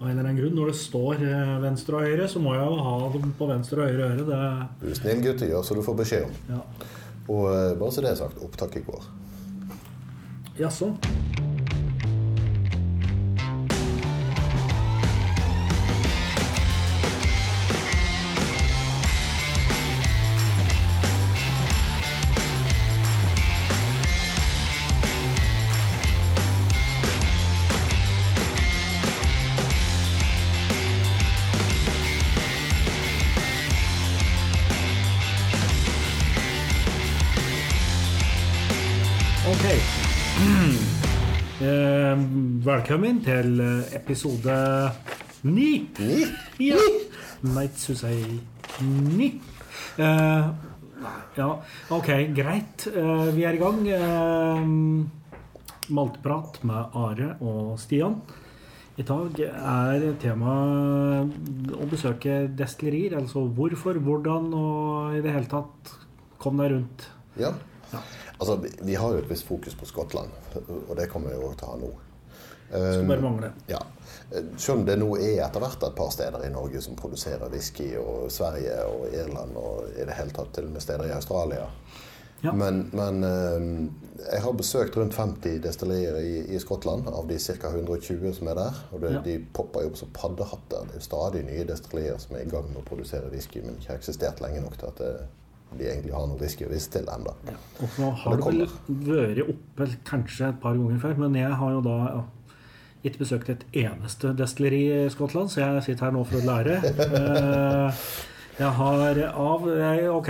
Av en eller annen grunn. Når det står eh, venstre og høyre, så må jeg jo ha dem på venstre og høyre øre. Det, Du er snill gutt, gjør som du får beskjed om. ja. Og eh, bare så det er sagt, opptak i går. Jaså? Velkommen til eh, episode ni. Ja. Night to say ni. Eh, ja, ok, greit. Uh, vi er i gang. Uh, Malteprat med Are og Stian. I dag er temaet å besøke destillerier. Altså hvorfor, hvordan og i det hele tatt kom deg rundt. Ja. Ja. Altså, vi, vi har jo et visst fokus på Skottland, og det kommer vi jo til å ha nå. Skulle bare mangle. Ja. Selv om det nå er etter hvert et par steder i Norge som produserer whisky, og Sverige og Irland og i det hele tatt til og med steder i Australia. Ja. Men, men eh, jeg har besøkt rundt 50 destillerier i, i Skottland, av de ca. 120 som er der. Og det, Ja. de popper jo opp som paddehatter. Det er stadig nye destillerier som er i gang med å produsere whisky, men ikke har eksistert lenge nok til at det, de egentlig har noe whisky å vise til ennå. Og så har det det vel vært oppe kanskje et par ganger før, men jeg har jo da ja, ikke besøkt et eneste destilleri i Skottland, så jeg sitter her nå for å lære. Eh, Jeg har av Ok,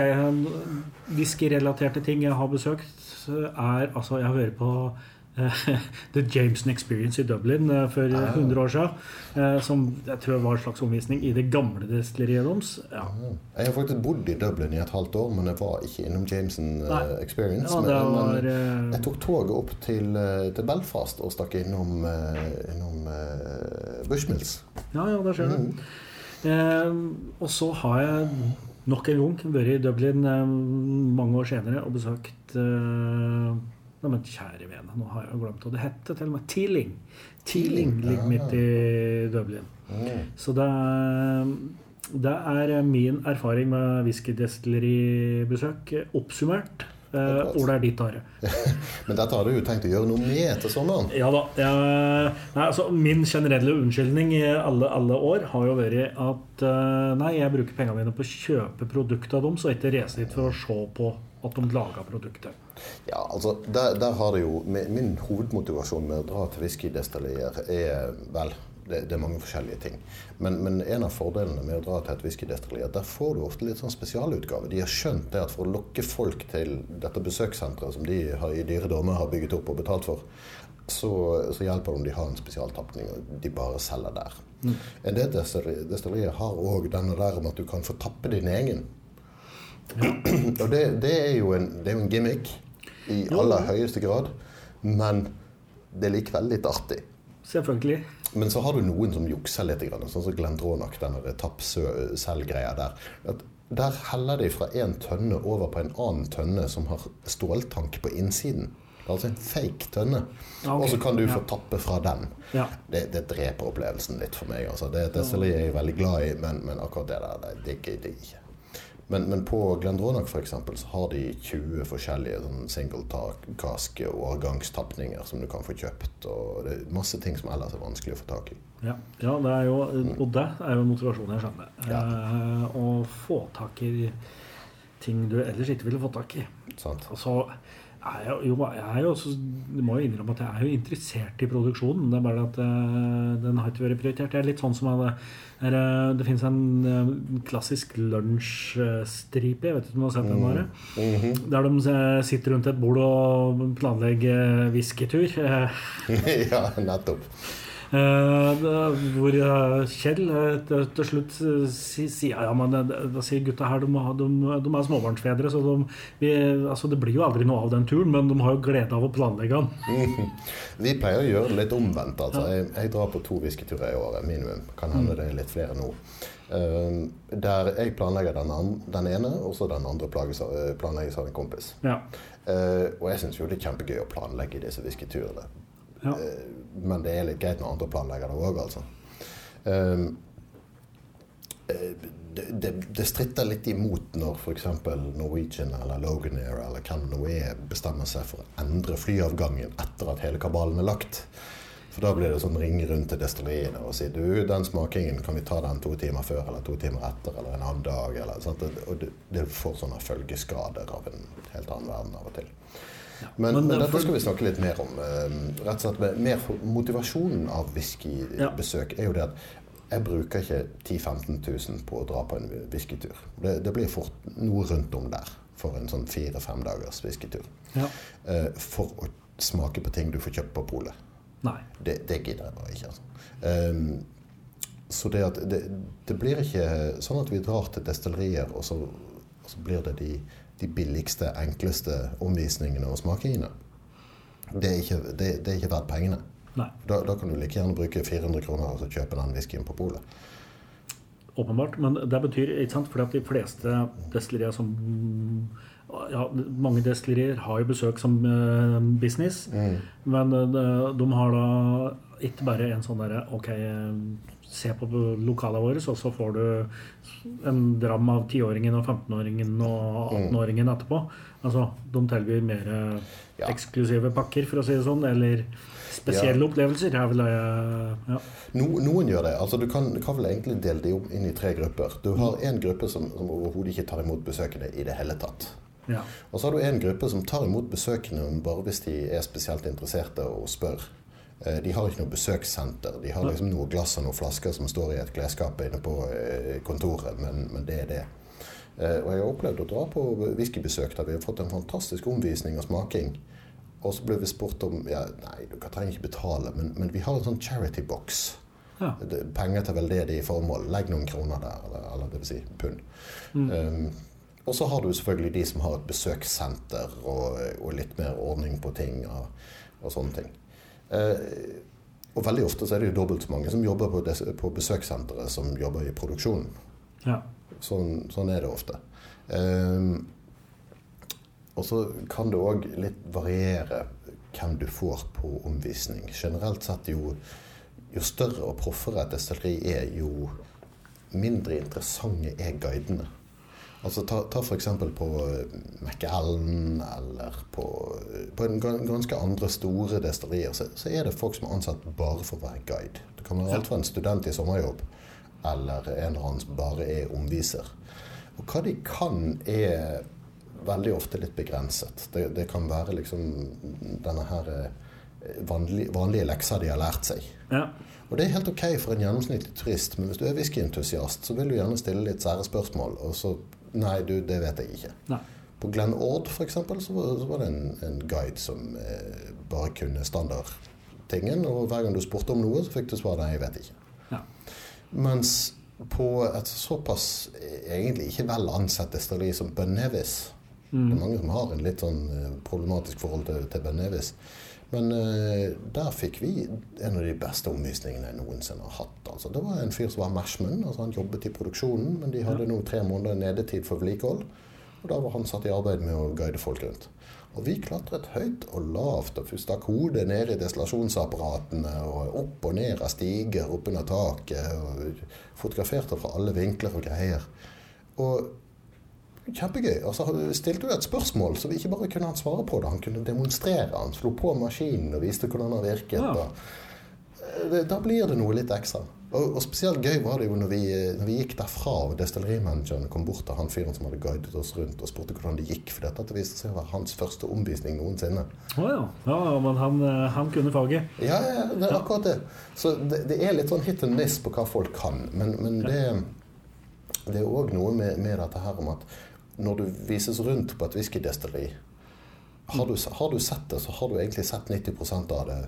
whiskyrelaterte ting jeg har besøkt, er altså Jeg hører på The Jameson Experience i Dublin eh, for 100 år siden. eh, Som jeg tror var en slags omvisning i det gamle destilleriet deres. Ja. Jeg har faktisk bodd i Dublin i et halvt år, men jeg var ikke innom Jameson eh, Nei. Experience. Ja, men, var, men jeg tok toget opp til, til Belfast og stakk innom, innom uh, Bushmills. Ja, ja, der ser du. Eh, og så har jeg nok en gang vært i Dublin eh, mange år senere og besøkt eh, Nei, men kjære vene, nå har jeg jo glemt hva det heter til og med. Teeling. Teeling ligger midt i Dublin. Så det, det er min erfaring med whiskydestilleribesøk oppsummert. Hvor Ola er ditt, Are. Men dette har du jo tenkt å gjøre noe med etter sommeren. Ja da. Jeg, nei, altså, min generelle unnskyldning i alle, alle år har jo vært at uh, nei, jeg bruker pengene mine på å kjøpe produkter av dem, så ikke reise dit for å se på at de lager produktet. Ja, altså, der, der har det jo Min min hovedmotivasjon med å dra til whiskydestillier er vel det, det er mange forskjellige ting. Men, men en av fordelene med å dra til et whiskydestilleri er at der får du ofte litt sånn spesialutgave. De har skjønt det at for å lokke folk til dette besøkssenteret som de har, i dyre dommer har bygget opp og betalt for, så, så hjelper det om de har en spesialtapning og de bare selger der. En del destillerier har òg denne der om at du kan få tappe din egen. Og det, det, er jo en, det er jo en gimmick i aller høyeste grad, men det er likevel litt artig. Selvfølgelig. Men så har du noen som jukser litt, sånn som Glenn Dronach, den tapp-selv-greia der. At der heller de fra en tønne over på en annen tønne som har ståltank på innsiden. Det altså en fake tønne. Ja, ok. Og så kan du få tappe fra den. Ja. Det, det dreper opplevelsen litt for meg. Altså. Det er jeg veldig glad i, men, men akkurat det der, det digger jeg ikke. Men, men på Glendronach eksempel, så har de 20 forskjellige sånn single-cask og årgangstapninger som du kan få kjøpt. Og det er masse ting som ellers er vanskelig å få tak i. Ja, ja det jo, og det er jo motivasjonen jeg skjønner. Eh, å få tak i ting du ellers ikke ville fått tak i. Sant? Og så er jo, jeg er jo også, må jo innrømme at jeg er jo interessert i produksjonen. Det er bare at eh, den har ikke vært prioritert. Det er litt sånn som at er, eh, det finnes en eh, klassisk lunsjstripe, jeg vet ikke om du har sett den? Bare, Mhm. Der de sitter rundt et bord og planlegger whiskytur. Ja, nettopp. Eh, hvor eh, Kjell eh, til, slutt si- sier ja, men da sier gutta her de, de, de er småbarnsfedre, så de, vi, altså det blir jo aldri noe av den turen, men de har jo glede av å planlegge den. Vi pleier å gjøre det litt omvendt. Altså. Jeg, jeg drar på to whiskyturer i året, minimum. Kan hende det er litt flere nå. Uh, der jeg planlegger den, an, den ene, og så den andre plages planlegges av en kompis. Ja. Uh, og jeg syns jo det er kjempegøy å planlegge disse whiskyturene. Eh, men det er litt greit når andre planlegger det òg, altså. Um, det, det, det, stritter litt imot når f.eks. Norwegian eller Logan Air eller hvem det nå er, bestemmer seg for å endre flyavgangen etter at hele kabalen er lagt. For da blir det sånn ringe rundt til destilleriene og si du, den smakingen, kan vi ta den to timer før eller to timer etter eller en annen dag? Eller? Og det, det får sånne følgeskader av en helt annen verden av og til. Men, men, men dette skal vi snakke litt mer om. Rett og slett mer Motivasjonen av whiskybesøk er jo det at jeg bruker ikke 10 000-15 000 på å dra på en whiskytur. Det, det, blir fort noe rundt om der for en sånn fire-fem dagers whiskytur. Ja. Uh, for å smake på ting du får kjøpt på polet. Det, det, gidder jeg bare ikke. Altså. Um, så det, at det, det, blir ikke sånn at vi drar til destillerier, og så, og så blir det de, de, billigste, enkleste omvisningene og smakingene. Det er ikke, det, er ikke verdt pengene. Da, da, kan du like gjerne bruke 400 kroner og så kjøpe den whiskyen på polet. Åpenbart. Men det betyr ikke sant, fordi at de fleste destillerier som ja, Mange destillerier har jo besøk som uh, business, mm. men de, de har da ikke bare en sånn derre OK, se på lokalet våre, og så får du en dram av 10-åringen og 15-åringen og 18-åringen etterpå. Altså, de tilbyr mer ja. eksklusive pakker, for å si det sånn, eller spesielle ja. opplevelser. Jeg vil, ja. no, noen gjør det. Altså, du kan, kan, vel egentlig dele det inn i tre grupper. Du har en gruppe som, som overhodet ikke tar imot besøkende i det hele tatt. Ja. Og så har du en gruppe som tar imot besøkende bare hvis de er spesielt interesserte og spør. Eh, de har ikke noe besøkssenter. De har liksom noe glass og noen flasker som står i et klesskap inne på eh, kontoret, men, men det er det. Eh, og jeg har opplevd å dra på whiskybesøk der vi har fått en fantastisk omvisning og smaking. Og så ble vi spurt om ja, Nei, du trenger ikke betale, men, men vi har en sånn charity box. Ja. Penger til veldedige formål. Legg noen kroner der, eller, eller dvs. si pund. Mm. Um, og så har du selvfølgelig de som har et besøkssenter og, og litt mer ordning på ting og, og sånne ting. Uh, og veldig ofte så er det jo dobbelt så mange som jobber på, des, på besøkssenteret som jobber i produksjonen. Ja. Sånn, sånn, er det ofte. Um, og så kan det òg litt variere hvem du får på omvisning. Generelt sett jo, jo større og proffere et destilleri er, jo mindre interessante er guidene. Altså Ta, ta f.eks. på eh, McAllen eller på, på en ganske andre store destillerier, så, så, er det folk som er ansatt bare for å være guide. Det kan være alt fra en student i sommerjobb eller en eller annen som bare er omviser. Og hva de kan, er veldig ofte litt begrenset. Det, det kan være liksom denne her eh, vanlige, vanlige leksa de har lært seg. Ja. Og det er helt ok for en gjennomsnittlig turist, men hvis du er whiskyentusiast, så vil du gjerne stille litt sære spørsmål, og så Nei, du, det vet jeg ikke. Nei. På Glenn Ord f.eks. Så, så var det en, en guide som eh, bare kunne standardtingen, og hver gang du spurte om noe, så fikk du svar nei, jeg vet ikke. Ja. Mens på et såpass eh, egentlig ikke vel ansett destilleri som Bønnevis Mm. Det er mange som har en litt sånn eh, problematisk forhold til, til Ben Nevis. Men uh, der fikk vi en av de beste omvisningene jeg noensinne har hatt. Altså, det var en fyr som var mashman. Altså, han jobbet i produksjonen, men de hadde nå tre måneder nedetid for vedlikehold. Og da var han satt i arbeid med å guide folk rundt. Og vi klatret høyt og lavt og stakk hodet ned i destillasjonsapparatene og opp og ned av stiger oppunder taket. og Fotograferte fra alle vinkler og greier. Og Kjempegøy. Og så stilte du et spørsmål så vi ikke bare kunne han svare på det. Han kunne demonstrere. Han slo på maskinen og viste hvordan den virket. Ja. Eh, da blir det noe litt ekstra. Og, og, spesielt gøy var det jo når vi, når vi gikk derfra og destillerimanageren kom bort til han fyren som hadde guidet oss rundt og spurte hvordan det gikk. For dette viste seg å være hans første omvisning noensinne. Å oh, ja. ja. Men han, eh, han, kunne faget? Ja, ja, det er akkurat det. Så det, det, er litt sånn hit and miss på hva folk kan. Men, men det, det er òg noe med, med dette her om at når du vises rundt på et whiskydestilleri har, du, har du sett det, så har du egentlig sett 90% av det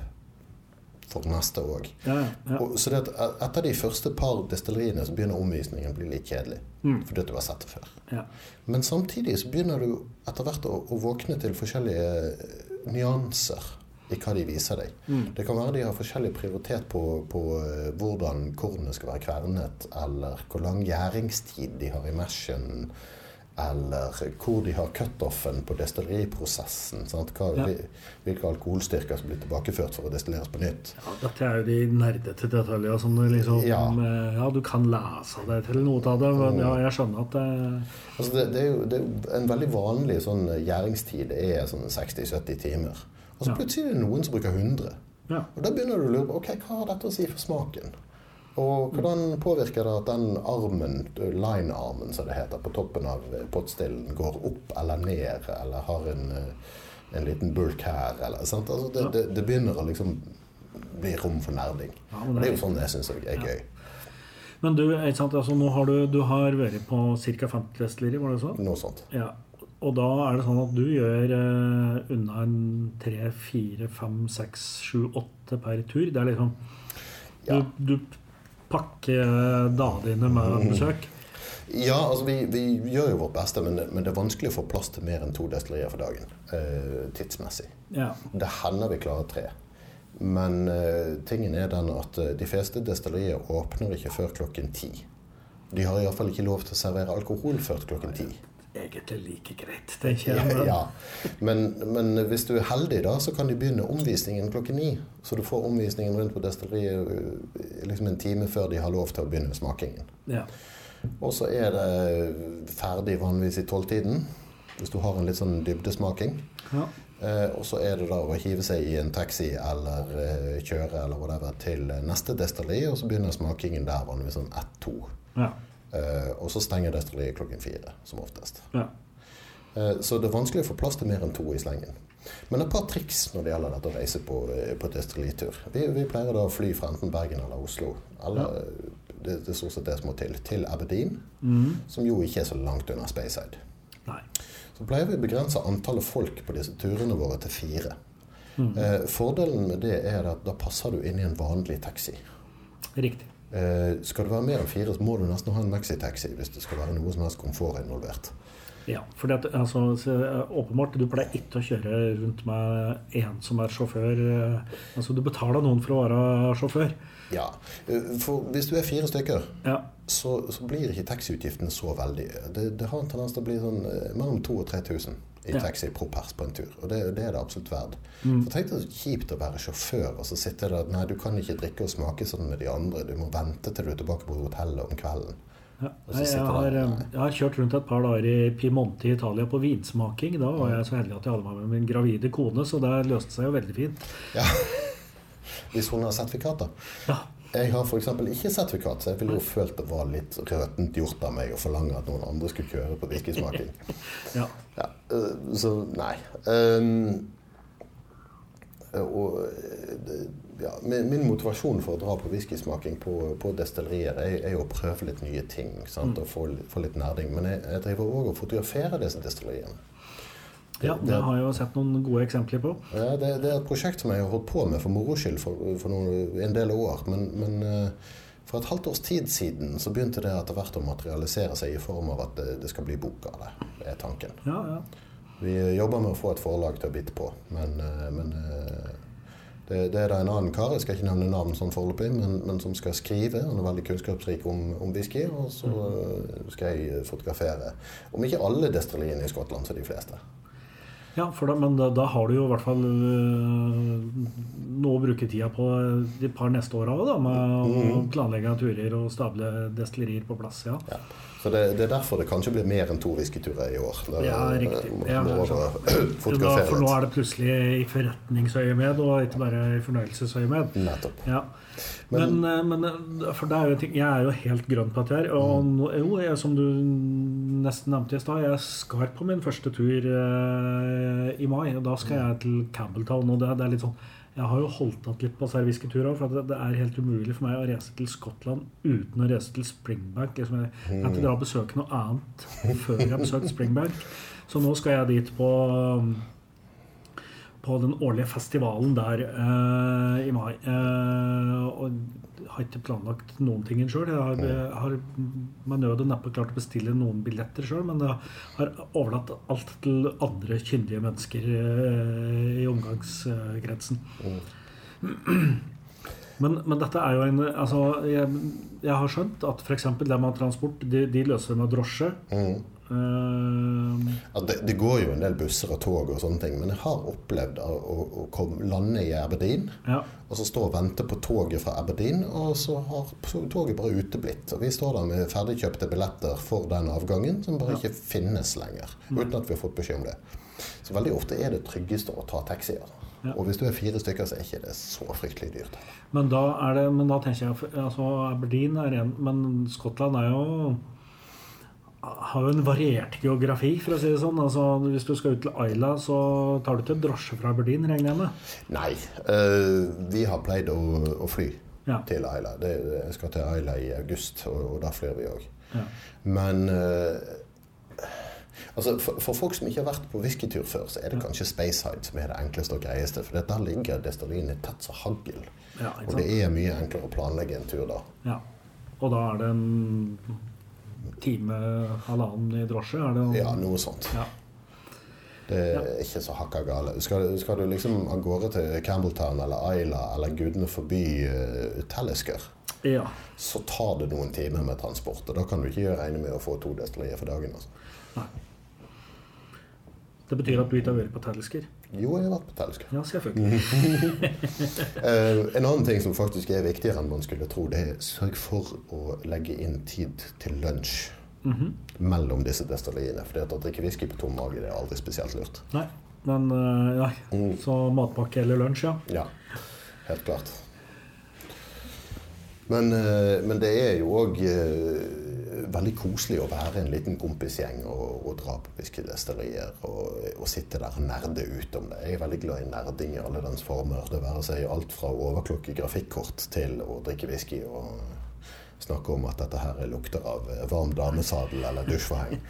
for neste òg. Ja, ja. Så det etter de første par destilleriene så begynner omvisningen å bli litt kjedelig. Mm. Fordi du har sett det før. Ja. Men samtidig så begynner du etter hvert å, å våkne til forskjellige eh, nyanser i hva de viser deg. Mm. Det kan være de har forskjellig prioritet på, på uh, hvordan kornet skal være kvernet, eller hvor lang gjæringstid de har i meshen eller hvor de har cutoffen på destilleriprosessen. Ja. Hvilke alkoholstyrker som blir tilbakeført for å destilleres på nytt. Ja, dette er jo de nerdete detaljene som du liksom Ja. eh, ja, du kan lese deg til noe av det, men ja, jeg skjønner at det Altså det, det, er jo, det er jo en veldig vanlig sånn gjæringstid er sånn 60-70 timer. Og så plutselig er det noen som bruker 100. Ja. Og da begynner du å lure på ok, hva har dette å si for smaken. Og hvordan påvirker det at den armen, line-armen som det heter, på toppen av pottstillen går opp eller ned, eller har en, eh, en liten bulk her, eller sant? Altså det, det, det begynner å liksom bli rom for nerding. Ja, det det er jo sånn jeg syns er gøy. Men du, altså, nå har du, du har vært på ca. 50 destilleri, var det sånn? Noe sånt. Ja. Og da er det sånn at du gjør eh, unna en tre, fire, fem, seks, sju, åtte per tur. Det er liksom Ja. Du, du pakker eh, dagene dine med besøk. Ja, altså vi, vi gjør jo vårt beste, men, det- men det er vanskelig å få plass til mer enn to destillerier for dagen. Eh, tidsmessig. Ja. Det hender vi klarer tre. Men eh, tingen er den at eh, de fleste destillerier åpner ikke før klokken ti. De har iallfall ikke lov til å servere alkohol før klokken ti. Egentlig like greit, tenker jeg. men- Ja, men, men hvis du er heldig, da, så kan de begynne omvisningen klokken ni. Så du får omvisningen rundt på destilleriet eh, liksom en time før de har lov til å begynne smakingen. ja. Og så er det ferdig vanligvis i tolvtiden, hvis du har en litt sånn dybdesmaking. ja. Eh, og så er det da å hive seg i en taxi eller eh, kjøre eller whatever til neste destilleri, og så begynner smakingen der vanligvis sånn ett-to. ja. Eh, og så stenger destilleriet klokken fire, som oftest. ja. Eh, så det er vanskelig å få plass til mer enn to i slengen. Men et par triks når det gjelder dette å reise på, eh, på destilleritur. Vi, vi pleier da å fly fra enten Bergen eller Oslo. Eller, det, det er stort sett det som må til. Til Aberdeen, Mm. som jo ikke er så langt unna Speyside. Så pleier vi å begrense antallet folk på disse turene våre til fire. Mm. Eh, fordelen med det er at da passer du inn i en vanlig taxi. Riktig. Eh, skal du være mer enn fire, så må du nesten ha en maxitaxi hvis det skal være noe som helst komfort involvert. Ja, for det, altså, så, eh, åpenbart, du pleier ikke å kjøre rundt med en som er sjåfør. eh, Altså, du betaler noen for å være sjåfør. Ja, for hvis du er fire stykker, Ja. så, så blir ikke taxiutgiftene så veldig Det, det har en tendens til å bli sånn mellom 2000 og 3000 i taxi pro pers på en tur. Og det, det er det absolutt verdt. Mm. For tenk deg så kjipt å være sjåfør og så sitte der Nei, du kan ikke drikke og smake sånn med de andre. Du må vente til du er tilbake på hotellet om kvelden. Ja. Jeg sitter har, eh, jeg har kjørt rundt et par dager i Piemonte i Italia på vinsmaking. Da var jeg så heldig at jeg hadde med meg min gravide kone, så det løste seg jo veldig fint. Ja. Hvis hun har sertifikat, da. Ja, Jeg har f.eks. ikke sertifikat, så jeg ville jo følt det var litt røtent gjort av meg å forlange at noen andre skulle kjøre på whiskysmaking. ja. Ja, øh, så nei. Um, og øh, ja, min, motivasjon for å dra på whiskysmaking på, på destillerier er, er jo å prøve litt nye ting sant? og få, få litt nerding. Men jeg, jeg driver òg og fotograferer disse destilleriene. Ja, det har jeg jo sett noen gode eksempler på. Ja, det, det er et prosjekt som jeg har holdt på med for moro skyld for, for noen, en del år. Men, men eh, for et halvt års tid siden så begynte det etter hvert å materialisere seg i form av at det, det skal bli bok av det. Det er tanken. Ja, ja. Vi jobber med å få et forlag til å bite på, men, eh, men eh, det, det er da en annen kar, jeg skal ikke nevne navn sånn foreløpig, men, men som skal skrive. Han er veldig kunnskapsrik om, om whisky, og så eh, skal jeg fotografere. Om ikke alle destilleriene i Skottland, så de fleste. Ja da, men da, da har du jo i hvert fall øh, noe å bruke tida på de par neste åra òg, med å planlegge turer og stable destillerier på plass. Ja. Ja. Så det, det er derfor det kanskje blir mer enn to whiskyturer i år. Det, Ja, riktig. Ja, må Da, for nå er det plutselig i forretningsøyemed, og ikke bare i fornøyelsesøyemed. Nettopp. Ja. Men, men, men eh, for det er jo en ting, jeg er jo helt grønn på dette her. Og mm. jo, jeg, som du nesten nevnte i stad, jeg skal på min første tur eh, i mai. Og da skal jeg til Campbelltown. Og det, det er litt sånn Jeg har jo holdt igjen litt på serviceturer, for at det, det er helt umulig for meg å reise til Skottland uten å reise til Springbank. Liksom jeg kan ikke dra og besøke noe annet før jeg har besøkt Springbank. Så nå skal jeg dit på på den årlige festivalen der uh, i mai. Uh, og har ikke planlagt noen ting sjøl. Jeg har, jeg har med nød og neppe klart å bestille noen billetter sjøl, men jeg har overlatt alt til andre kyndige mennesker uh, i omgangskretsen. Men, men dette er jo en altså, jeg, jeg har skjønt at f.eks. det med transport, de, de løser med drosje. Mm. Eh, Ja, det, det går jo en del busser og tog og sånne ting, men jeg har opplevd å, å, å komme, lande i Aberdeen, ja. og så stå og vente på toget fra Aberdeen, og så har toget bare uteblitt. Og vi står der med ferdigkjøpte billetter for den avgangen, som bare ikke finnes lenger. Uten at vi har fått beskjed om det. Så veldig ofte er det tryggeste å ta taxi. Altså. Ja. Og hvis du er fire stykker, så er ikke det så fryktelig dyrt. Men da, er det, men da tenker jeg altså Aberdeen er en Men Skottland er jo har jo en variert geografi, for å si det sånn. Altså, hvis du skal ut til Isla, så tar du ikke drosje fra Aberdeen, regner jeg med? Nei. eh, vi har pleid å, å fly Ja. til Ayla. Det, jeg skal til Ayla i august, og, og da flyr vi òg. Ja. Men eh, altså, for, for folk som ikke har vært på whiskytur før, så er det kanskje Spacehide som er det enkleste og greieste. For der ligger destillinet tett som hagl. Ja, Og det er mye enklere å planlegge en tur da. Ja. Og da er det en time, halvannen i drosje? Det Ja, noe sånt. Ja. Det er ikke så hakka gale. Skal, du- skal du liksom av gårde til Campbelltown eller Ayla eller gudene forby uh, Talisker, ja. så tar det noen timer med transport. Og da kan du ikke regne med å få to destillerier for dagen. Altså. Nei. Det betyr at du ikke har vært på Telsker? Jo, jeg har vært på Telsker. Ja, selvfølgelig. Eh, en annen ting som faktisk er viktigere enn man skulle tro, det er sørg for å legge inn tid til lunsj Mhm. mellom disse destilleriene. For det at å drikke whisky på tom mage det er aldri spesielt lurt. Nei, men eh, nei. Mm. Så matpakke eller lunsj, ja. Ja, helt klart. Men, eh, men det er jo òg veldig koselig å være en liten kompisgjeng og, og dra på whiskydestillerier og, og sitte der og nerde ut om det. Jeg er veldig glad i nerding i alle dens former. Det være seg alt fra å overklokke grafikkort til å drikke whisky og snakke om at dette her lukter av varm damesadel eller dusjforheng.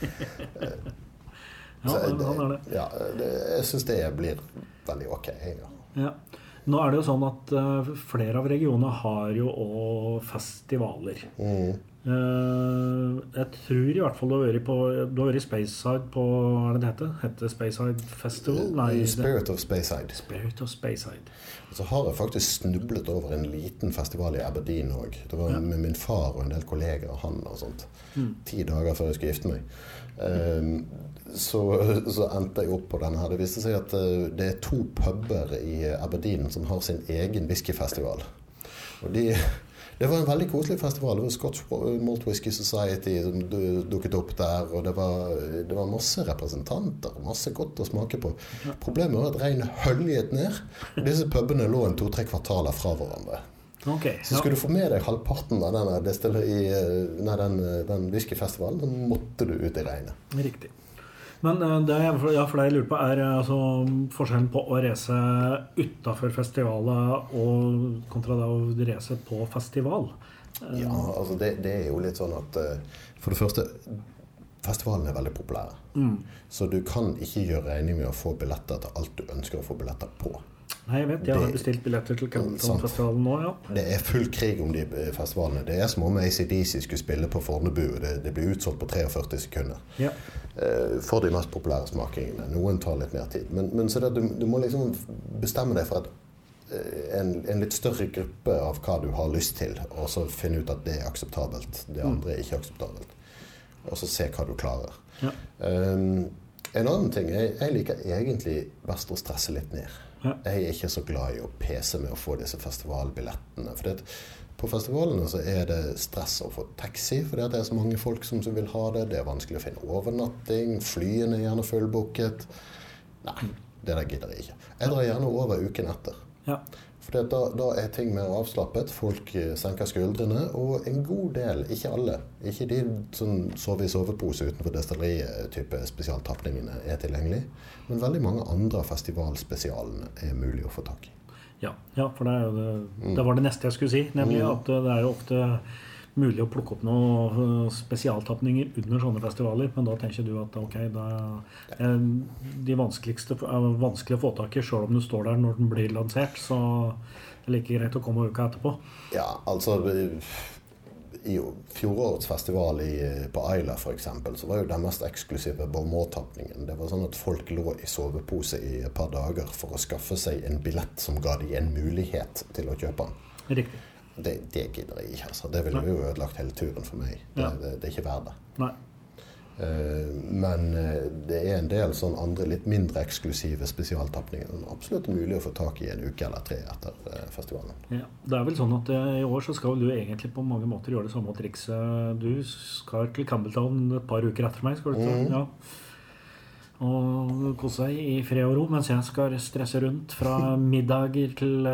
Ja, han er det. Ja, det, jeg syns det blir veldig ok. Ja. Ja. Nå er det jo sånn at eh, flere av regionene har jo òg festivaler. Mm. Eh, jeg tror i hvert fall du har vært på Du har vært i Spaceside på Hva er det det heter? Heter Spaceside Festival? Nei, Spirit of Spaceside. Spirit of Spaceside. Så har jeg faktisk snublet over en liten festival i Aberdeen òg. Det var Ja. med min far og en del kolleger, han og sånt. Mm. Ti dager før jeg skulle gifte meg. Um, så, så endte jeg opp på denne her. Det viste seg at eh, det er to puber i Aberdeen som har sin egen whiskyfestival. Og de det var en veldig koselig festival. Det var Scotch Malt Whisky Society som dukket opp der. Og det var, det var masse representanter. Masse godt å smake på. Problemet var at regnet høljet ned. Og disse pubene lå en to-tre kvartaler fra hverandre. Ok. Så skulle du få med deg halvparten av denne i, nei, den, den whiskyfestivalen, så måtte du ut i regnet. Riktig. Men eh, det jeg, ja, for det jeg lurer på, er eh, altså, forskjellen på å race utafor festivaler og kontra det å race på festival. Eh, Ja, altså det, det er jo litt sånn at For det første, festivalene er veldig populære. Mm. Så du kan ikke gjøre regning med å få billetter til alt du ønsker å få billetter på. Nei, jeg vet. Jeg har bestilt billetter til Sant. Campbelltown-festivalen nå, ja. Det er full krig om de festivalene. Det er som om ACDC skulle spille på Fornebu. Det, det blir utsolgt på 43 sekunder. ja. Eh, For de mest populære smakingene. Noen tar litt mer tid. Men, men du, du må liksom bestemme deg for et, eh, en, en litt større gruppe av hva du har lyst til, og så finne ut at det er akseptabelt. Det andre er ikke akseptabelt. Og så se hva du klarer. Ja. Um, en annen ting jeg, jeg liker egentlig best å stresse litt ned. Ja. Jeg er ikke så glad i å pese med å få disse festivalbillettene. For det, på festivalene så er det stress å få taxi, fordi det er så mange folk som vil ha det. Det er vanskelig å finne overnatting. Flyene er gjerne fullbooket. Nei, det der gidder jeg ikke. Jeg drar gjerne over uken etter. ja. For da, da er ting mer avslappet, folk eh, senker skuldrene, og en god del, ikke alle, ikke de som sover i sovepose utenfor destilleriet-type spesialtapningene er tilgjengelig, men veldig mange andre av festivalspesialene er mulig å få tak i. Ja, ja, for det, det, det var det neste jeg skulle si. Nemlig Mm. at eh, det er jo ofte mulig å plukke opp noen eh, spesialtapninger under sånne festivaler. Men da tenker du at ok, da er de vanskeligste er vanskelig å få tak i sjøl om du står der når den blir lansert. Så det er like greit å komme uka etterpå. Ja, altså i fjorårets festival i, på Ayla f.eks. så var jo den mest eksklusive Bormore-tapningen. Det var sånn at folk lå i sovepose i et par dager for å skaffe seg en billett som ga dem en mulighet til å kjøpe den. Riktig. Det, det gidder jeg ikke. altså. Det ville jo ødelagt hele turen for meg. Det, Ja. det, det er ikke verdt det. Nei. Eh, men eh, det er en del sånn andre litt mindre eksklusive spesialtapninger som absolutt er mulig å få tak i en uke eller tre etter eh, festivalen. Ja, det er vel sånn at I år så skal du egentlig på mange måter gjøre det samme trikset. Du skal til Campbelltown et par uker etter meg. skal du. Mm. Ja. Og kose deg i fred og ro, mens jeg skal stresse rundt fra middager til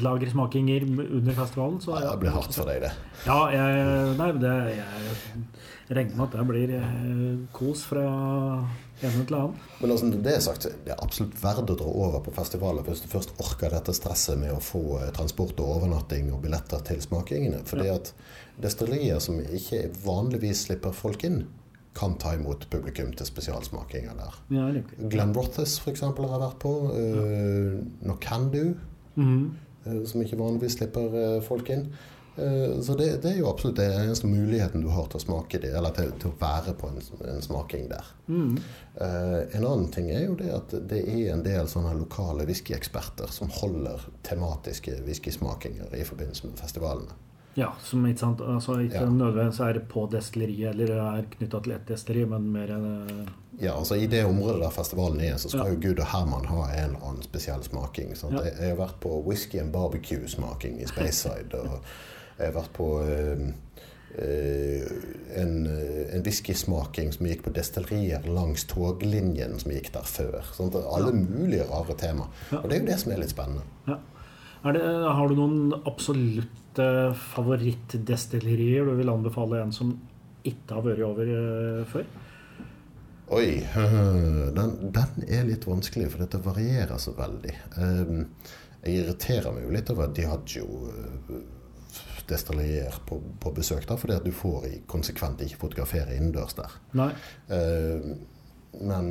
lagersmakinger under festivalen. Så, ja, det blir hardt for deg, det. Ja, jeg, nei, det, jeg regner med at det blir eh, kos fra ene til annen. Men altså, det er sagt, det er absolutt verdt å dra over på festivalen hvis du først orker dette stresset med å få eh, transport og overnatting og billetter til smakingene. Fordi ja. at destillerier som ikke vanligvis slipper folk inn, kan ta imot publikum til spesialsmakinger der. Ja, Glenn Rothes f.eks. har jeg vært på. Uh, Nocandu. Mm -hmm. Eh, som ikke vanligvis slipper eh, folk inn. Eh, så det, det, er jo absolutt det eneste muligheten du har til å smake det, eller til, til å være på en, en smaking der. Mm. en annen ting er jo det at det er en del sånne lokale whiskyeksperter som holder tematiske whiskysmakinger i forbindelse med festivalene. Ja, som ikke, sant, altså ikke ja. nødvendigvis er på destilleriet eller er knytta til ett destilleri, men mer. Ja, altså I det området der festivalen er, så skal ja. jo Gud og Herman ha en eller annen spesiell smaking. Ja. Jeg, jeg, har vært på whisky and barbecue-smaking i Speyside. og jeg har vært på øh, øh, en, en whiskysmaking som gikk på destillerier langs toglinjen som gikk der før. Sånn alle mulige rare tema. Og det er jo det som er litt spennende. Ja. Det, har du noen absolutte favorittdestillerier du vil anbefale en som ikke har vært over uh, før? Oi. Den, den, er litt vanskelig, for dette varierer så veldig. Um, jeg irriterer meg jo litt over Diagio jo destillerier på, på, besøk, da, fordi at du får konsekvent ikke fotografere innendørs der. Nei. Uh, men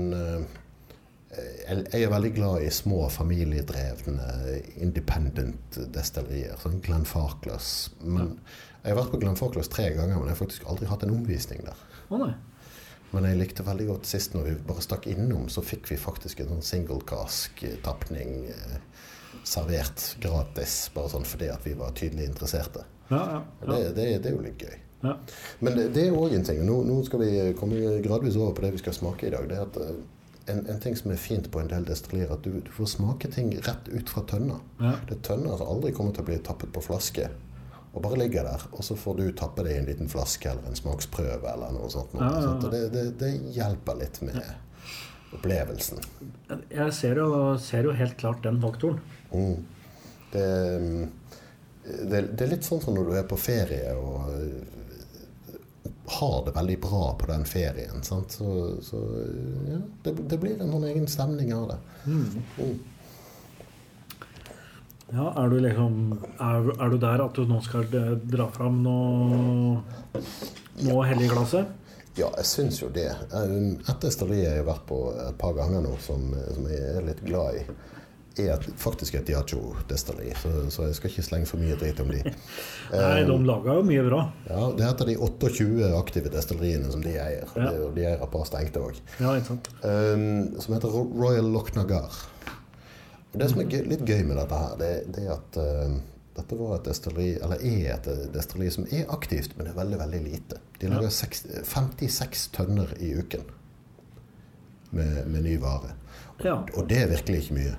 jeg er veldig glad i små familiedrevne independent destillerier. Sånn Glenn Farkless. Men jeg har vært på Glenn Farkless tre ganger, men jeg har faktisk aldri hatt en omvisning der. Å Oh, men jeg likte veldig godt sist når vi bare stakk innom, så fikk vi faktisk en sånn single cask-tapning eh, servert gratis. Bare sånn fordi at vi var tydelig interesserte. Ja, ja, ja. Det, det, det, er jo litt gøy. Men det, det er òg en ting. Nå, nå, skal vi komme gradvis over på det vi skal smake i dag. det er at eh, en, en, ting som er fint på en del destillerier, at du, du, får smake ting rett ut fra tønna. Det er tønner som aldri kommer til å bli tappet på flaske. Og bare ligger der, og så får du tappe det i en liten flaske eller en smaksprøve eller noe sånt. Noe, ja, ja, det, det, det, hjelper litt med opplevelsen. Jeg ser jo, ser jo, helt klart den faktoren. Mm. Det, det, er litt sånn som når du er på ferie og har det veldig bra på den ferien. Sant? Så, så ja, det, det, blir en sånn egen stemning av det. Mm. Mm. Ja, er du liksom er, er, du der at du nå skal dra fram noe, noe hellig i glasset? Ja, jeg syns jo det. Et har jeg har vært på et par ganger nå, som, som jeg er litt glad i er et, faktisk et Diacho-destilleri. så, så, jeg skal ikke slenge for mye dritt om de. Nei, de lager jo mye bra. Ja, Det heter de 28 aktive destilleriene som de eier. Ja. de, de eier et par stengte òg. Ja, um, som heter Royal Lochnagar. Og Det som er litt gøy med dette her, det, det er at uh, dette var et destilleri, eller er et destilleri som er aktivt, men det er veldig veldig lite. De lager ja. 6, 56 tønner i uken med, med ny vare. Ja. Og det er virkelig ikke mye.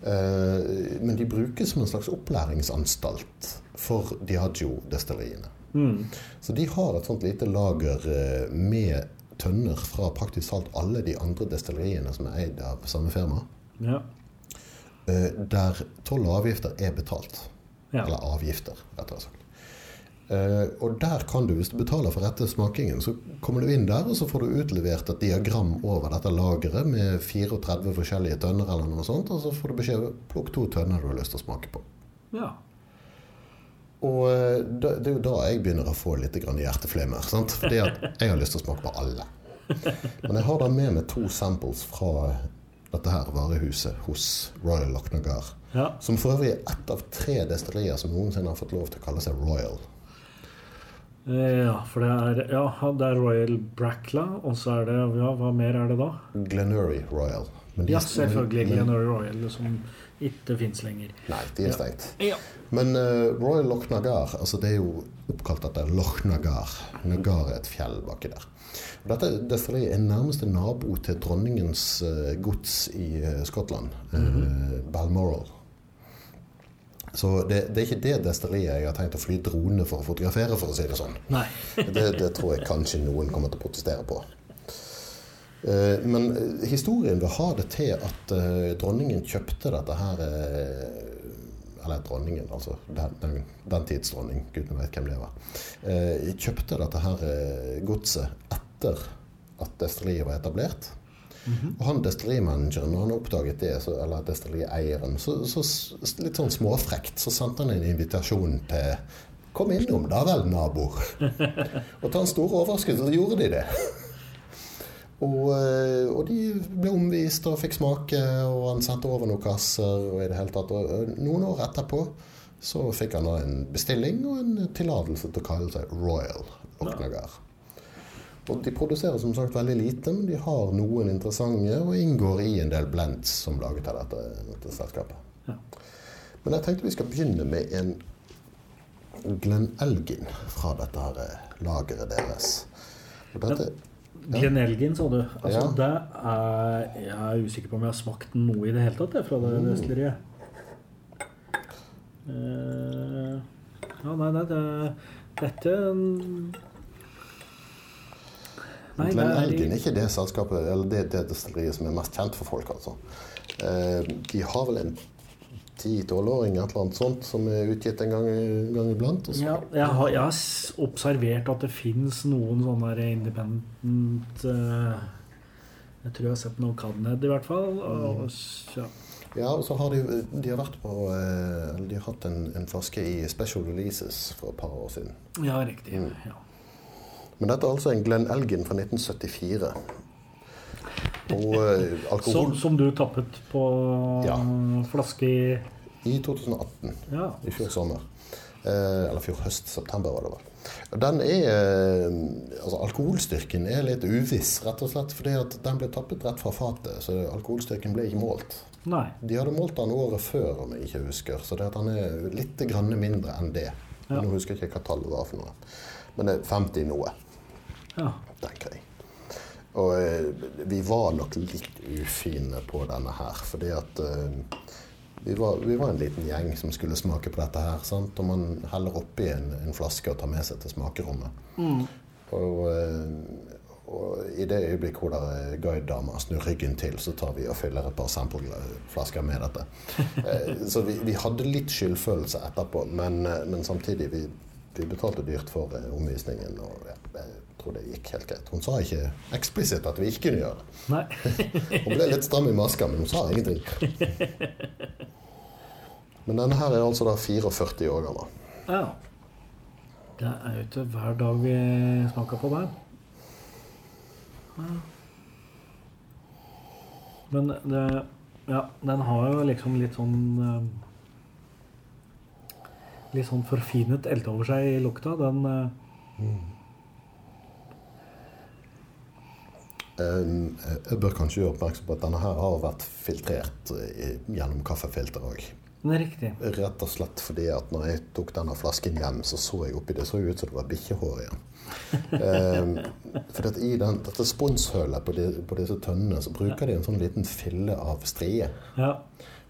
Uh, men de brukes som en slags opplæringsanstalt for Diagio-destilleriene. Mm. Så de har et sånt lite lager uh, med tønner fra praktisk talt alle de andre destilleriene som er eid av samme firma. Ja. Uh, der toll og avgifter er betalt. Ja. Eller avgifter, rettere sagt. Uh, og der kan du, hvis du betaler for rette smakingen, så kommer du inn der, og så får du utlevert et diagram over dette lageret med 34 forskjellige tønner eller noe sånt, og så får du beskjed plukk to tønner du har lyst til å smake på. Ja. Og uh, det, det, er jo da jeg begynner å få litt hjerteflimmer. Sant? Fordi at jeg har lyst til å smake på alle. Men jeg har da med meg to samples fra dette her varehuset hos Royal Lochnagar. Ja. Som for øvrig er ett av tre destillerier som noensinne har fått lov til å kalle seg Royal. Eh, ja, for det er, ja, det er Royal Brackla, og så er det ja, Hva mer er det da? Glenurry Royal. Men de- Ja, selvfølgelig. Glenurry Royal, som ikke fins lenger. Nei, de er stengt. Ja. Men uh, Royal Loch Nagar, altså det er jo oppkalt etter Loch Nagar. Nagar er et fjell baki der. Og Dette destilleriet er nærmeste nabo til dronningens uh, gods i uh, Skottland, eh, Balmoral. Så det, det er ikke det destilleriet jeg har tenkt å fly drone for å fotografere, for å si det sånn. Nei. Det, det tror jeg kanskje noen kommer til å protestere på. Eh, Men eh, historien vil ha det til at eh, dronningen kjøpte dette her Eller dronningen, altså den, den, den tids dronning, gudene vet hvem det var. Kjøpte dette her godset etter at destilleriet var etablert. Og han destillerimanageren, når han oppdaget det, så, eller destillerieieren, så, så litt sånn småfrekt, så sendte han en invitasjon til Kom innom, da vel, naboer. og til hans store overraskelse så gjorde de det. Og, eh, og de ble omvist og fikk smake, og han sendte over noen kasser. Og i det hele tatt, og eh, noen år etterpå så fikk han da en bestilling og en tillatelse til å kalle seg Royal Oknagar. Og de produserer som sagt veldig lite, men de har noen interessante og inngår i en del blends som laget av dette, dette selskapet. Ja. Men jeg tenkte vi skal begynne med en Glenn Elgin fra dette her eh, lageret deres. Og dette, Glenn Elgin, sa du. Altså, det er, jeg er usikker på om jeg har smakt noe i det hele tatt jeg, fra det destilleriet. Uh, ja, nei, nei, det, dette Nei, Glenn Elgin er ikke det selskapet, eller det, det destilleriet som er mest kjent for folk, altså. Uh, de har vel en 10-12-åring, et eller annet sånt, som er utgitt en gang, en gang iblant. ja, jeg, har, jeg har observert at det fins noen sånne independent uh, Jeg tror jeg har sett noe Cadned, i hvert fall. Og, s- ja. Ja, og så har de, de har vært på eh, De har hatt en, en flaske i Special Releases for et par år siden. ja, riktig. Mm. Ja. Men dette er altså en Glenn Elgin fra 1974. Og eh, alkohol Som, som du tappet på Ja. flaske i i 2018. Ja. I fjor sommer. Eh, eller fjor høst. September var det vel. Den er eh, Altså, alkoholstyrken er litt uviss, rett og slett fordi at den ble tappet rett fra fatet. Så alkoholstyrken ble ikke målt. Nei. De hadde målt den året før, om jeg ikke husker. Så det at den er litt grann mindre enn det. Ja. Nå husker jeg ikke hva tallet var for noe. Men det er 50 noe, Ja. tenker jeg. Og eh, vi var nok litt ufine på denne her, fordi at eh, vi var, vi var en liten gjeng som skulle smake på dette her. Sant? Og man heller oppi en, en flaske og tar med seg til smakerommet. Og, eh, og i det øyeblikk hvor der er guidedama snur ryggen til, så tar vi og fyller et par sampleflasker med dette. Så vi, vi hadde litt skyldfølelse etterpå, men, men samtidig vi, vi betalte dyrt for omvisningen. Og ja, tror det gikk helt greit. Hun sa ikke eksplisitt at vi ikke kunne gjøre det. Nei. Hun ble litt stram i maska, men hun sa ingenting. Men denne her er altså da 44 år gammel. Ja. Det er jo ikke hver dag vi smaker på den. Ja. Men det Ja, den har jo liksom litt sånn eh, Litt sånn forfinet elte over seg i lukta. Den eh, Um, Jeg bør kanskje gjøre oppmerksom på at denne her har vært filtrert eh, gjennom kaffefilter òg. Den er riktig. Rett og slett fordi at når jeg tok denne flasken hjem, så så jeg oppi det så ut som det var bikkjehår igjen. Um, for i den, dette sponshølet på, de, på disse tønnene så bruker de en sånn liten fille av strie Ja.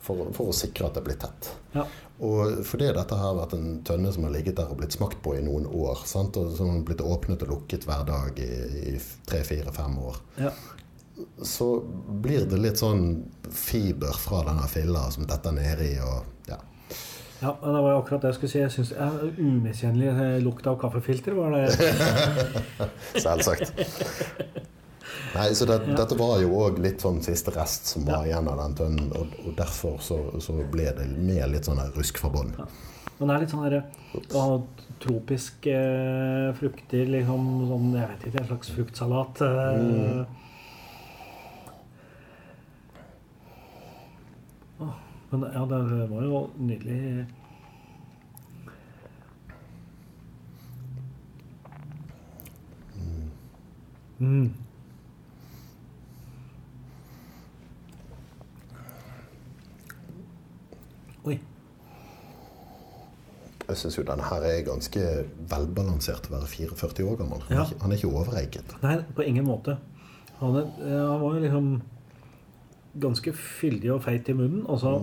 for, for å sikre at det blir tett. ja. Og fordi dette har vært en tønne som har ligget der og blitt smakt på i noen år, sant? og som har blitt åpnet og lukket hver dag i, i tre, fire, fem år, ja. Så blir det litt sånn fiber fra denne filla som detter nedi og ja. Ja, det var jo akkurat det jeg skulle si. Jeg synes ja, Umiskjennelig lukt av kaffefilter var det. Selvsagt. Nei, så det, dette var jo òg litt sånn siste rest som var igjen av den tønnen, og, og derfor så, så ble det med litt sånn rusk fra bånn. Men det er litt sånn derre ja, tropiske eh, frukter, liksom sånn Jeg vet ikke, en slags fruktsalat. Eh. Åh, Men ja, det var jo nydelig Mm. Oi. Jeg syns jo denne her er ganske velbalansert til å være 44 år gammel. Han, ja. er, ikke, han er ikke overeiket. Nei, på ingen måte. Han, er, eh, han var jo liksom ganske fyldig og feit i munnen. Og så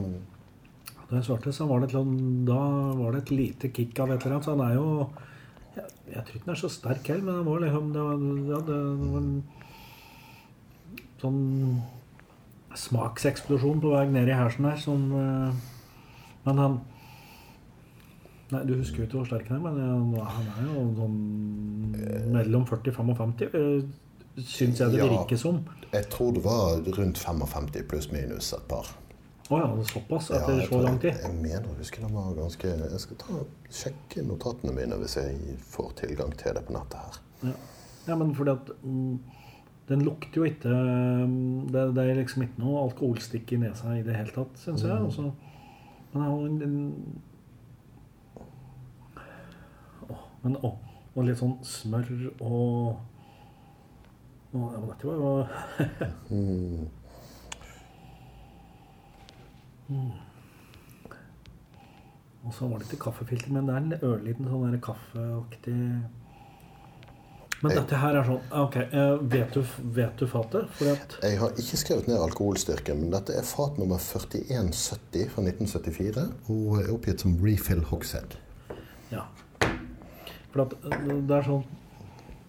da jeg svarte, så var det, et, da var det et lite kick av et eller annet. Så han er jo Jeg, jeg tror ikke han er så sterk heller, men han var liksom det var, ja, det, det var en sånn smakseksplosjon på vei ned i hersen her som eh, Men han Nei, du husker jo ikke hvor sterk han er, men han er jo sånn mellom 40 og 55, eh, syns jeg det Ja. virker som. Jeg tror det var rundt 55 pluss minus et par. Å ja, det er såpass etter ja, så lang tid? Jeg mener å huske den var ganske Jeg skal ta sjekke notatene mine hvis jeg får tilgang til det på nettet her. Ja, ja men fordi at mm, Den lukter jo ikke mm, det, det er liksom ikke noe alkoholstikk i nesa i det hele tatt, syns jeg. Og så- men jeg har en, en Åh, men å, og litt sånn smør og å, ja, men Dette var jo Mm. Og så var det ikke kaffefilter, men det er en ørliten sånn der kaffeaktig Men dette her er sånn Ok, eh, vet du, vet du fatet? Jeg har ikke skrevet ned alkoholstyrken, men dette er fat nummer 4170 fra 1974 og er oppgitt som refill hogshead. Ja. For eh, det er sånn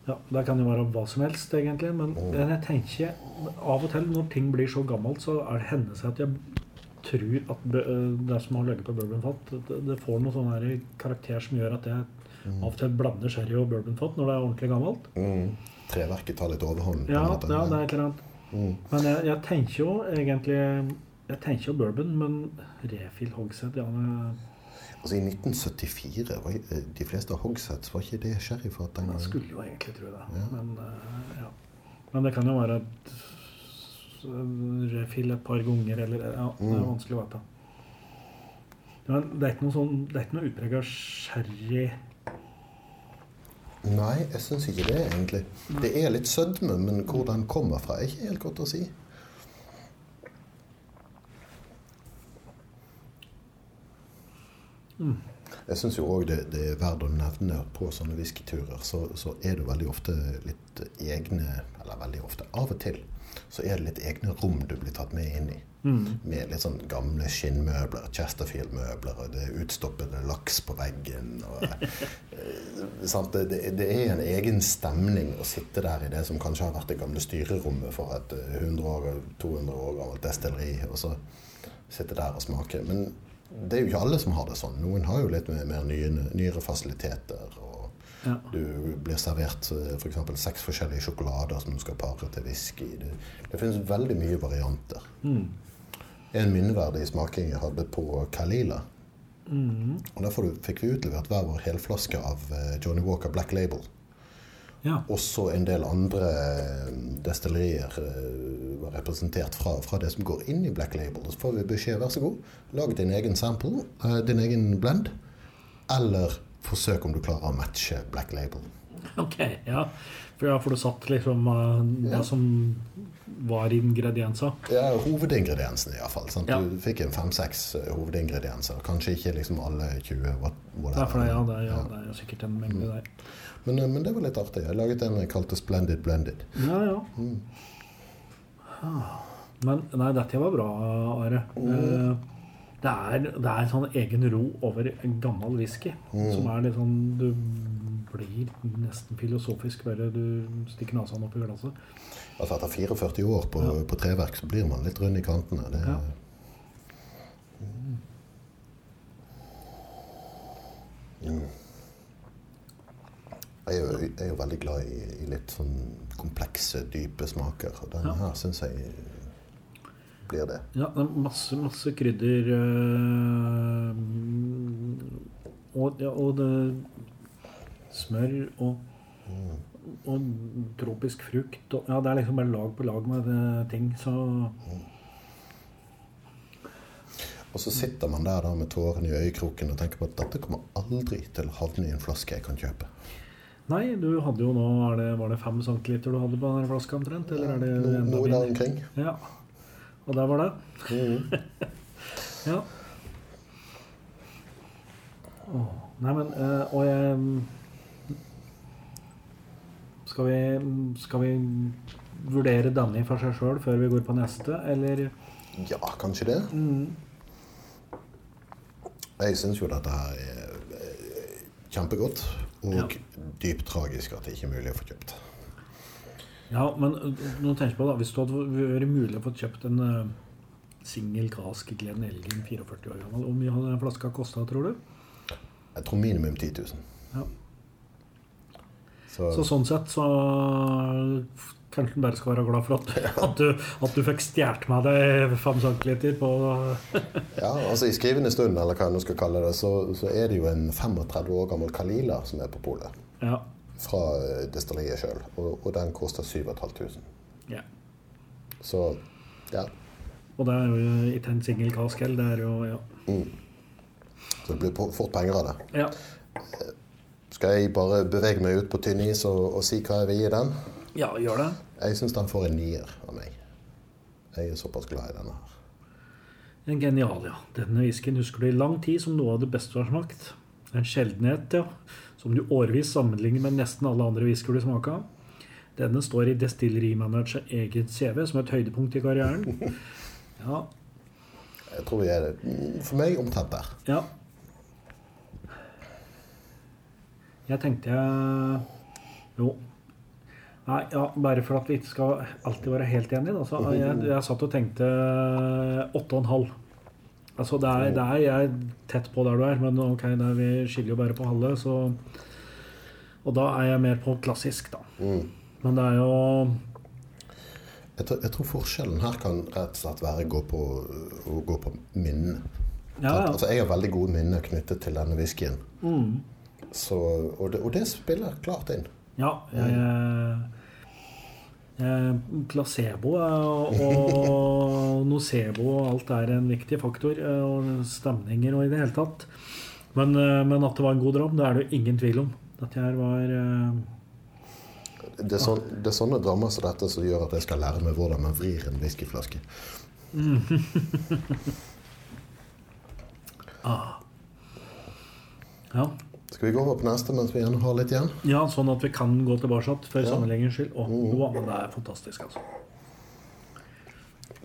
Ja, det kan jo være hva som helst, egentlig, men jeg tenker Av og til når ting blir så gammelt, så er det hender seg at jeg tror at eh, det som har ligget på bourbonfat, det, får noe sånn karakter som gjør at jeg av og til blander sherry og bourbonfat når det er ordentlig gammelt. Mm. Treverket tar litt overhånd. Ja, ja det er et eller annet. Mm. Men jeg, jeg tenker jo egentlig Jeg tenker jo bourbon, men refill hogshead ja, det, Altså I 1974 var de fleste av hogsheads var ikke det sherryfat den Jeg gangen. skulle jo egentlig tro det. Ja. Men, eh, ja. Men det kan jo være et eh, refill et par ganger, eller Ja, det er Mm. vanskelig å vite. Men det er ikke noe sånn Det er ikke noe utprega sherry Nei, jeg syns ikke det, egentlig. Det er litt sødme, men hvor den kommer fra, er ikke helt godt å si. Jeg syns jo òg det, det er verdt å nevne at på sånne whiskyturer så, så er det veldig ofte litt egne Eller veldig ofte, av og til så er det litt egne rom du blir tatt med inn i. Med litt sånn gamle skinnmøbler, Chesterfield-møbler, og det er utstoppede laks på veggen. Og, eh? Det, det, er en egen stemning å sitte der i det som kanskje har vært det gamle styrerommet for et eh, 100 år, 200 år gammelt destilleri, og så sitte der og smake. Men det er jo ikke alle som har det sånn. Noen har jo litt mer, mer nye, nyere fasiliteter. og Ja. du blir servert f.eks. seks forskjellige sjokolader som du skal pare til whisky. Det, det finnes veldig mye varianter. En minneverdig smaking jeg hadde på Kalila. Og Derfor fikk vi utlevert hver vår helflaske av eh, Johnny Walker Black Label. ja. Også en del andre eh, destillerier eh, representert fra, fra det som går inn i Black Label. Så får vi beskjed vær så god, lag din egen sample, eh, din egen blend. Eller forsøk om du klarer å matche Black Label. Ok, ja. For, ja, for du satt liksom eh, det Ja. som var ingredienser. Ja, Hovedingrediensene, iallfall. Ja. Du fikk en fem-seks eh, hovedingredienser. Kanskje ikke liksom alle 20. what- Det er ja, det, er- ja, det er sikkert en mengde der. Men, eh, men det var litt artig. Jeg laget en jeg kalte Splendid Blended. Ja, ja. Ah. Men nei, dette var bra, Are. Mm. Det er, det er en sånn egen ro over en gammel whisky. Som er litt sånn Du blir nesten filosofisk bare du stikker nesa opp i glasset. Altså Etter 44 år på, på treverk så blir man litt rund i kantene. Det, Ja. Mm. Jeg er, jo, jeg er jo veldig glad i, i litt sånn komplekse, dype smaker. Og denne Ja. her syns jeg blir det. Ja, det er masse, masse krydder eh, og, ja, og det smør og, og tropisk frukt og, Ja, det er liksom bare lag på lag med eh, ting, så Og så sitter man der da med tårene i øyekroken og tenker på at dette kommer aldri til å havne i en flaske jeg kan kjøpe. Nei, du hadde jo nå det, Var det fem centiliter du hadde på den flaska omtrent? Eller er det No, noe der omkring. Ja. Og der var det. Mm. Ja. Oh, Nei, men øh, Og jeg skal vi, skal vi vurdere Danny for seg sjøl før vi går på neste, eller Ja, kanskje det. Jeg syns jo dette her er eh, kjempegodt. Og Ja. dypt tragisk at det ikke er mulig å få kjøpt. Ja, men øh, nå tenker jeg på da Hvis det hadde vært mulig å få kjøpt en uh, singel kask Glenn Elgin 44 år gammel, hvor mye hadde den flaska kosta, tror du? Jeg tror minimum 10 000. Ja. Så, Så sånn sett så kanskje bare skal være glad for at, at, du, at du fikk stjålet med deg fem centiliter på ja, altså I skrivende stund, eller hva jeg nå skal kalle det, så, så er det jo en 35 år gammel Kalila som er på polet. Ja. Fra eh, destilleriet sjøl. Og, og den koster 7500. ja. Så ja. Og det er jo ikke en singel kask heller. Det er jo ja. Så det blir fort penger av det. ja. Skal jeg bare bevege meg ut på tynn is og, og si hva jeg vil gi den? Ja, gjør det. Jeg syns den får en nier av meg. Jeg er såpass glad i denne her. En genial, ja. Denne whiskyen husker du i lang tid som noe av det beste du har smakt. En sjeldenhet, ja. Som du årvis sammenligner med nesten alle andre whiskyer du smaker Denne står i destillerimanagers eget CV som et høydepunkt i karrieren. Ja, Jeg tror vi er det. for meg omtrent der. ja. Jeg tenkte jeg Jo. Nei, ja, bare for at vi ikke skal alltid være helt enige. Da, så jeg, jeg satt og tenkte åtte og en halv. Altså, det er, det er jeg er tett på der du er, men ok, er, vi skiller jo bare på halve, så Og da er jeg mer på klassisk, da. Men det er jo Jeg tror, jeg tror forskjellen her kan rett og slett være å gå på, å gå på minne. Ja, ja. Altså, jeg har veldig gode minner knyttet til denne whiskyen. Mm. Så, og, det, og det spiller klart inn. Ja, jeg, jeg, placebo og, og nocebo og alt er en viktig faktor. eh, Og stemninger og i det hele tatt. Men, eh, men at det var en god dram, det er det jo ingen tvil om. Dette her var eh, Det er, sånn, det er sånne drammer som dette som gjør at jeg skal lære meg hvordan man vrir en whiskyflaske. ja. Skal vi gå over på neste mens vi har litt igjen? ja, sånn at vi kan gå tilbake for Ja. sammenligningens skyld. Å, wow, men det er fantastisk, altså.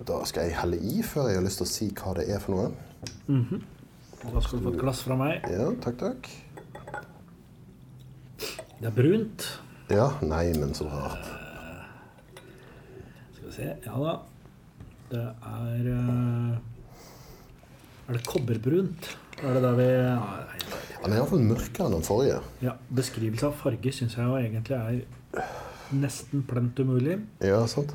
Da skal jeg helle i før jeg har lyst til å si hva det er for noe. Da skal du få et glass fra meg. Ja, takk, takk. Det er brunt. Ja, nei, men så rart. Skal vi se Ja da. Det er uh, Er det kobberbrunt? Er det der vi Han er iallfall mørkere enn den forrige. Ja, Beskrivelse av farge syns jeg jo egentlig er nesten plent umulig. Ja, sant.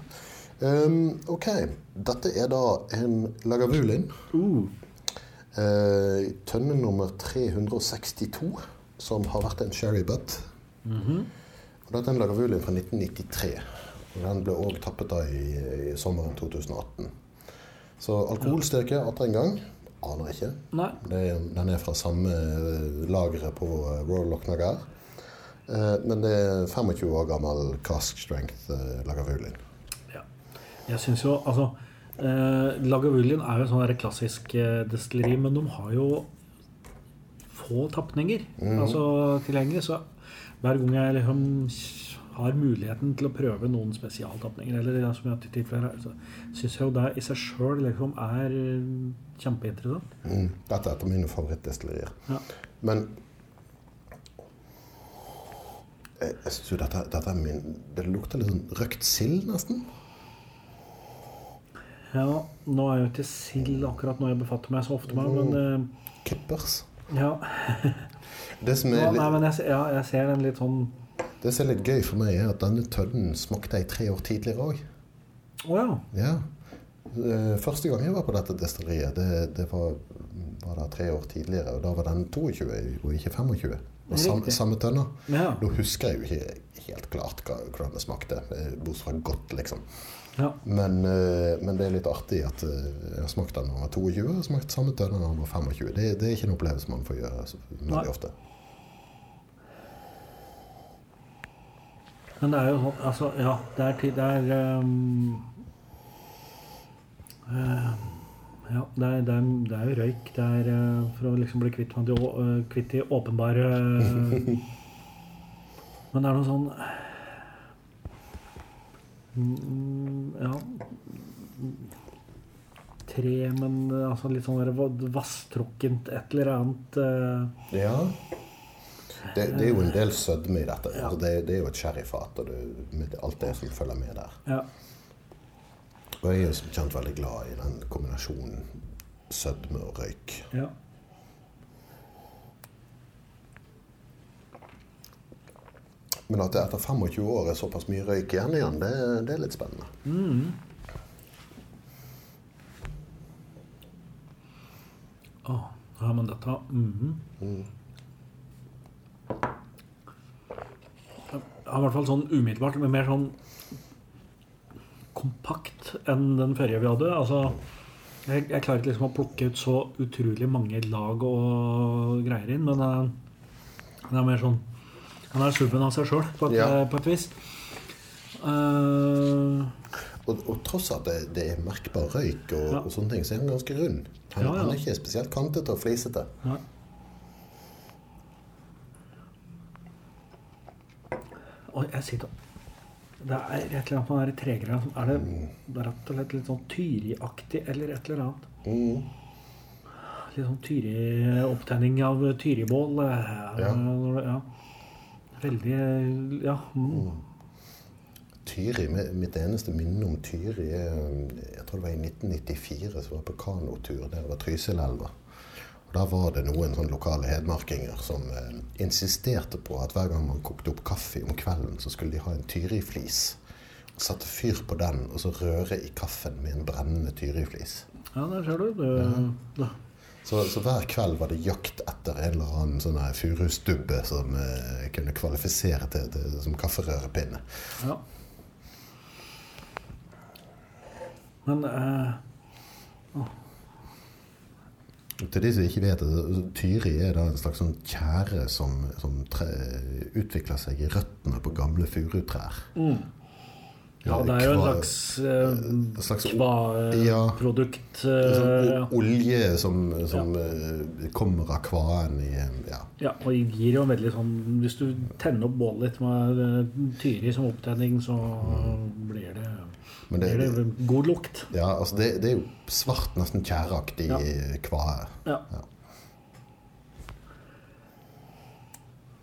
Um, ok, dette er da en Lagavulin. Uh, Eh, tønne nummer 362, som har vært en sherry butt. Og Dette er en Lagavulin fra 1993. Og Den ble òg tappet av i, i sommeren 2018. Så alkoholstyrke atter en gang aner ikke. nei. Det er, den er fra samme eh, lageret på eh, Royal Lochnagar. Eh, men det er 25 år gammel cask strength Lagavulin. Ja. Jeg syns jo Altså, eh, Lagavulin er jo sånn der klassisk destilleri, men de har jo få tapninger altså, tilgjengelig. Så hver gang jeg liksom har muligheten til å prøve noen spesialtapninger, eller ja, som jeg tilfeller her, så syns jeg jo det i seg sjøl liksom er eh, kjempeinteressant. Mm. Dette er et av mine favorittdestillerier. Ja. Men jeg, jeg synes jo dette, dette er min Det lukter litt sånn røkt sild, nesten. ja, nå er jo ikke sild akkurat noe jeg befatter meg så ofte med, men eh, Kippers. ja. Det som, ja. er Nei, men jeg, ja, jeg ser den litt sånn det som er litt gøy for meg, er at denne tønnen smakte jeg tre år tidligere òg. Wow. ja. Eh, Første gang jeg var på dette destilleriet, det, det var, var da tre år tidligere. Og da var den 22 og ikke 25. Og sam, samme tønna. Ja. Nå husker jeg jo ikke helt klart hvordan det smakte, eh, bortsett fra godt, liksom. ja. Men, eh, men det er litt artig at jeg har smakt den når jeg var 22, og smakt samme tønne når jeg var 25. Det, det er ikke en opplevelse man får gjøre så veldig ofte. Men det er jo sånn Altså, ja, det er, tid det er um, uh, Ja, det er, det, er, det er jo røyk. Det er uh, for å liksom bli kvitt, de, uh, kvitt de åpenbare Men det er noe sånn mm, Ja Tre, men altså litt sånn vasstrukkent et eller annet Ja. Det, det er jo en del sødme i dette. Ja. Altså det, det er jo et sherryfat og det, med alt det som følger med der. Ja. Og jeg er som kjent veldig glad i den kombinasjonen sødme og røyk. ja. Men at det etter 25 år er såpass mye røyk igjen igjen, det, det er litt spennende. Å, har man dette mhm. Ja, I hvert fall sånn umiddelbart, men mer sånn kompakt enn den forrige vi hadde. Altså, jeg, jeg klarer ikke liksom å plukke ut så utrolig mange lag og greier inn, men uh, det er mer sånn Han er subben av seg sjøl, på, Ja. på et vis. Uh, Og, og tross at det, det er merkbar røyk, og, Ja. og sånne ting, så er han ganske rund. Han, Ja, ja. han er ikke spesielt kantete og flisete. Nei. Og jeg sitter Det er et eller annet med den tregreia Er det rett og slett litt sånn Tyri-aktig eller et eller annet? Mm. Litt sånn Tyri Opptenning av Tyribål. eh, Ja. ja. Veldig Ja. Mm. Tyri, Mitt eneste minne om Tyri er Jeg tror det var i 1994 så var på kanotur der ved Trysilelva. Og Da var det noen sånn lokale hedmarkinger som eh, insisterte på at hver gang man kokte opp kaffe om kvelden, så skulle de ha en tyriflis. Og Sette fyr på den og så røre i kaffen med en brennende tyriflis. ja, der ser du. Det, ja. Så, så hver kveld var det jakt etter en eller annen sånn furustubbe som eh, kunne kvalifisere til, til, som kafferørepinne. ja. Men eh, Til de som ikke vet det, Tyri er da en slags sånn tjære som, som tre, utvikler seg i røttene på gamle furutrær. Ja, det er jo en slags, eh, slags kva-produkt. ja, sånn eh, o- olje som, som ja. kommer av kvaen i ja. Ja, og gir jo veldig sånn Hvis du tenner opp bålet litt med eh, Tyri som opptenning, så blir det, Men det, er det god lukt. ja, altså det, det er jo svart, nesten tjæreaktig Ja. kvae. Ja. Ja.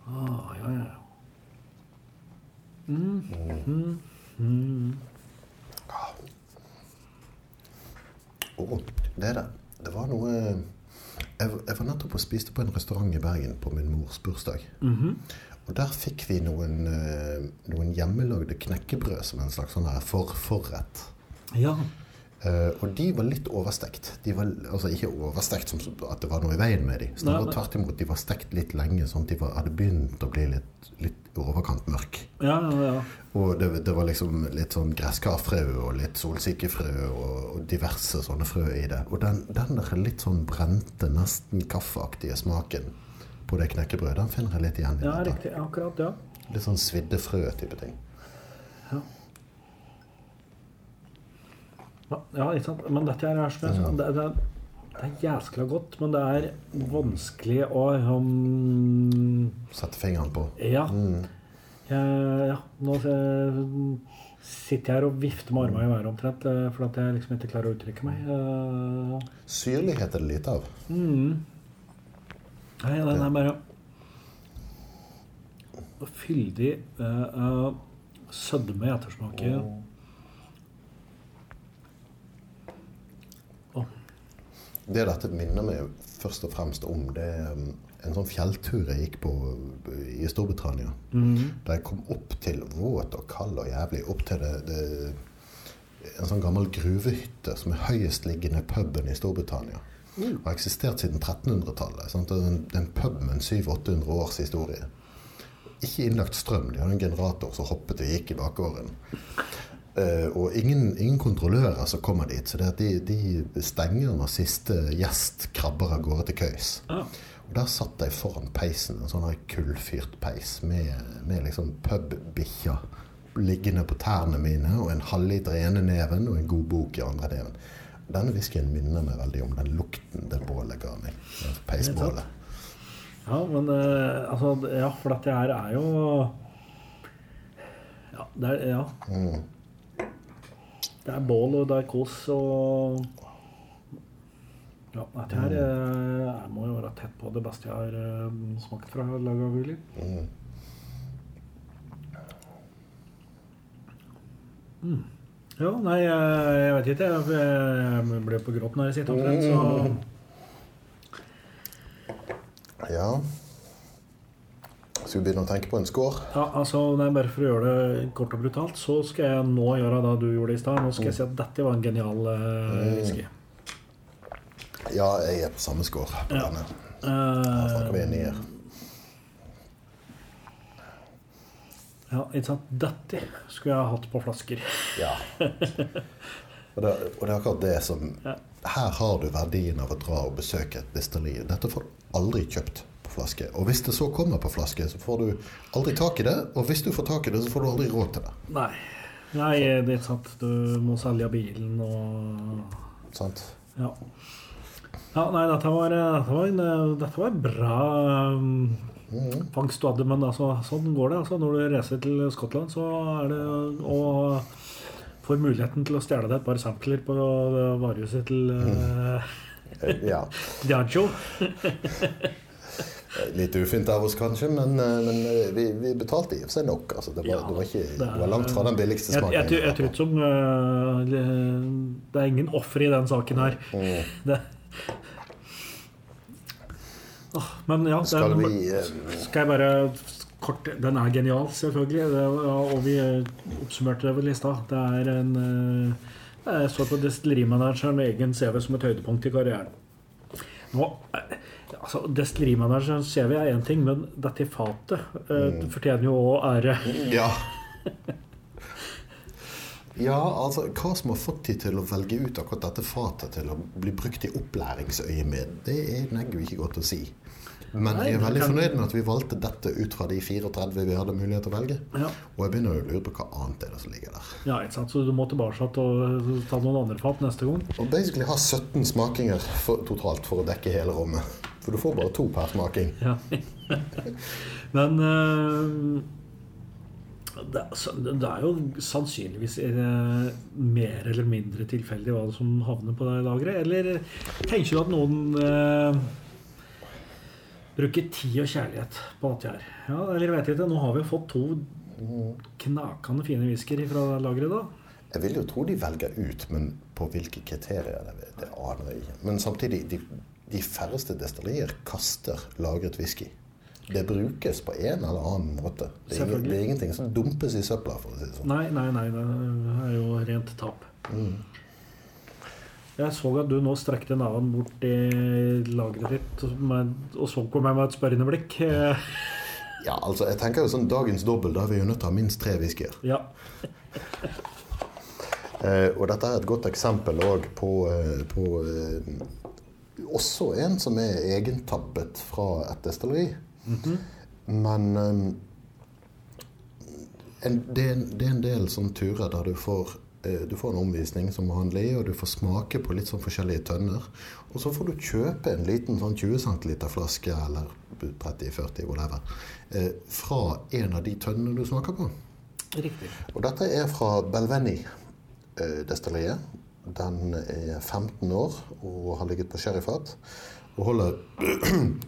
Ah, ja, ja. Å, det er det. Det var noe jeg, jeg var nettopp og spiste på en restaurant i Bergen på min mors bursdag. Og der fikk vi noen, eh, noen hjemmelagde knekkebrød som en slags sånn her forforrett. ja. Uh, og de var litt overstekt. De var, altså ikke overstekt som at det var noe i veien med dem. Snarere tvert imot. De var stekt litt lenge, sånn at de var, hadde begynt å bli litt, litt overkant mørk. Ja, ja, ja. Og det, det var liksom litt sånn gresskarfrø og litt solsikkefrø og, og diverse sånne frø i det. Og den, den der litt sånn brente, nesten kaffeaktige smaken på det knekkebrødet, den finner jeg litt igjen i ja dette. riktig. Akkurat, ja. Litt sånn svidde frø-type ting. ja. Ja, ja, ikke sant. Men dette her er som jeg sa, det, det, det er jæskla godt, men det er vanskelig å um, Sette fingeren på. Ja. Jeg, ja. Nå eh, sitter jeg her og vifter med armene i været omtrent, fordi for at jeg liksom ikke klarer å uttrykke meg. Uh... Syrlighet er det lite av. Nei, den er bare fyldig Uh, uh, sødme i ettersmaken. Oh. Det dette minner meg først og fremst om, det er um, en sånn fjelltur jeg gikk på i Storbritannia. Da jeg kom opp til våt og kald og jævlig, opp til det, det en sånn gammel gruvehytte som er høyestliggende puben i Storbritannia. Og har eksistert siden 1300-tallet. sant? Det er en, en pub med en 700-800 års historie. Ikke innlagt strøm. De hadde en generator som hoppet og gikk i bakgården. Uh, og ingen, ingen kontrollører som kommer dit. Så det at de, de stenger når siste gjest krabber av gårde til køys. Ah. Og der satt jeg foran peisen, en sånn kullfyrt peis med, med liksom pubbikkja liggende på tærne mine og en halvliter i ene neven og en god bok i andre neven. Denne whiskyen minner meg veldig om den lukten det bålet ga meg. Peisbålet. Ja, men uh, altså Ja, for dette her er jo Ja, det er Ja. Mm. Det er bål, og det er kos, og Ja, dette her eh, jeg må jo være tett på det beste jeg har uh, smakt fra Lagavuli. Mm. Mm. Ja, nei, jeg, vet ikke. Jeg, ble på gråten når jeg sitter omtrent, så Ja. Skal vi begynne å tenke på en score? Ja, altså, nei, Bare for å gjøre det kort og brutalt, så skal jeg nå gjøre det du gjorde i stad. Nå skal jeg si at dette var en genial uh, whisky. Ja, jeg er på samme score Ja. Her snakker vi en Eh, nier. Ja, ikke sant. Dette skulle jeg ha hatt på flasker. Ja. Og det, og det er akkurat det som Ja. Her har du verdien av å dra og besøke et destilleri. Dette får du aldri kjøpt på flaske. Og hvis det så kommer på flaske, så får du aldri tak i det. Og hvis du får tak i det, så får du aldri råd til det. Nei. Nei, det er ikke sant. Du må selge bilen og Sant? Ja. ja nei, dette var, dette var, en, dette var en bra Mhm. fangst du hadde, men altså, sånn går det. Altså, når du reiser til Skottland, så er det å får muligheten til å stjele deg et par sampler på varehuset til uh, Ja. Litt ufint av oss kanskje, men, eh, men eh, vi, vi betalte i og for seg nok. Altså, det, var, Ja, det, var ikke, det var langt fra den billigste Jeg, jeg, smaken. jeg tror ikke som uh, Det er ingen offer i den saken her. Mm. Det. Men ja, Skal den- vi eh, Skal jeg bare kort Den er genial, selvfølgelig. Det, ja, og vi eh, oppsummerte det vel i stad. Det er en eh, Jeg står på destillerimanageren egen CV som et høydepunkt i karrieren. Nå, altså, Destillerimanagerens CV er én ting, men dette fatet eh, fortjener jo òg ære. Ja. Ja, altså Hva som har fått de til å velge ut akkurat dette fatet til å bli brukt i opplæringsøyemed, det er neggu ikke godt å si. Men jeg er veldig fornøyd med at vi valgte dette ut fra de 34 vi hadde mulighet til å velge. Ja. Og jeg begynner å lure på hva annet er det som ligger der. Ja, ikke sant? Så du må tilbake og ta noen andre fat neste gang? Og basically ha 17 smakinger for, totalt for å dekke hele rommet. For du får bare to per smaking. Ja. Men eh, det, er det er jo sannsynligvis eh, mer eller mindre tilfeldig hva som havner på det lageret. Eller tenker du at noen eh, bruker tid og kjærlighet på dette her? Ja, eller vet jeg ikke. Nå har vi fått to knakende fine whisker fra lageret, da. Jeg vil jo tro de velger ut, men på hvilke kriterier, det, det aner jeg ikke. Men samtidig, de, de færreste destillerier kaster lagret whisky. Det brukes på en eller annen måte. Det er, det er ingenting som dumpes i søpla, for å si det sånn. Nei, nei, nei. Det er jo rent tap. Jeg så at du nå strekte navn bort i lageret ditt og så på meg med et spørrende blikk. Ja, altså, jeg tenker jo sånn dagens dobbel, da er vi jo nødt til å ha minst tre whiskyer. Ja. Eh, og dette er et godt eksempel òg på, eh, på eh, Også en som er egentabbet fra et destilleri. Men eh, en, det, er en, det er en del sånne turer der du får du får en omvisning som vanlig, og du får smake på litt sånn forskjellige tønner. Og så får du kjøpe en liten sånn 20 cl flaske, eller 30-40, whatever, eh, fra en av de tønnene du smaker på. Riktig. Og dette er fra Belveni-destilleriet. Den er 15 år og har ligget på sherryfat. Og holder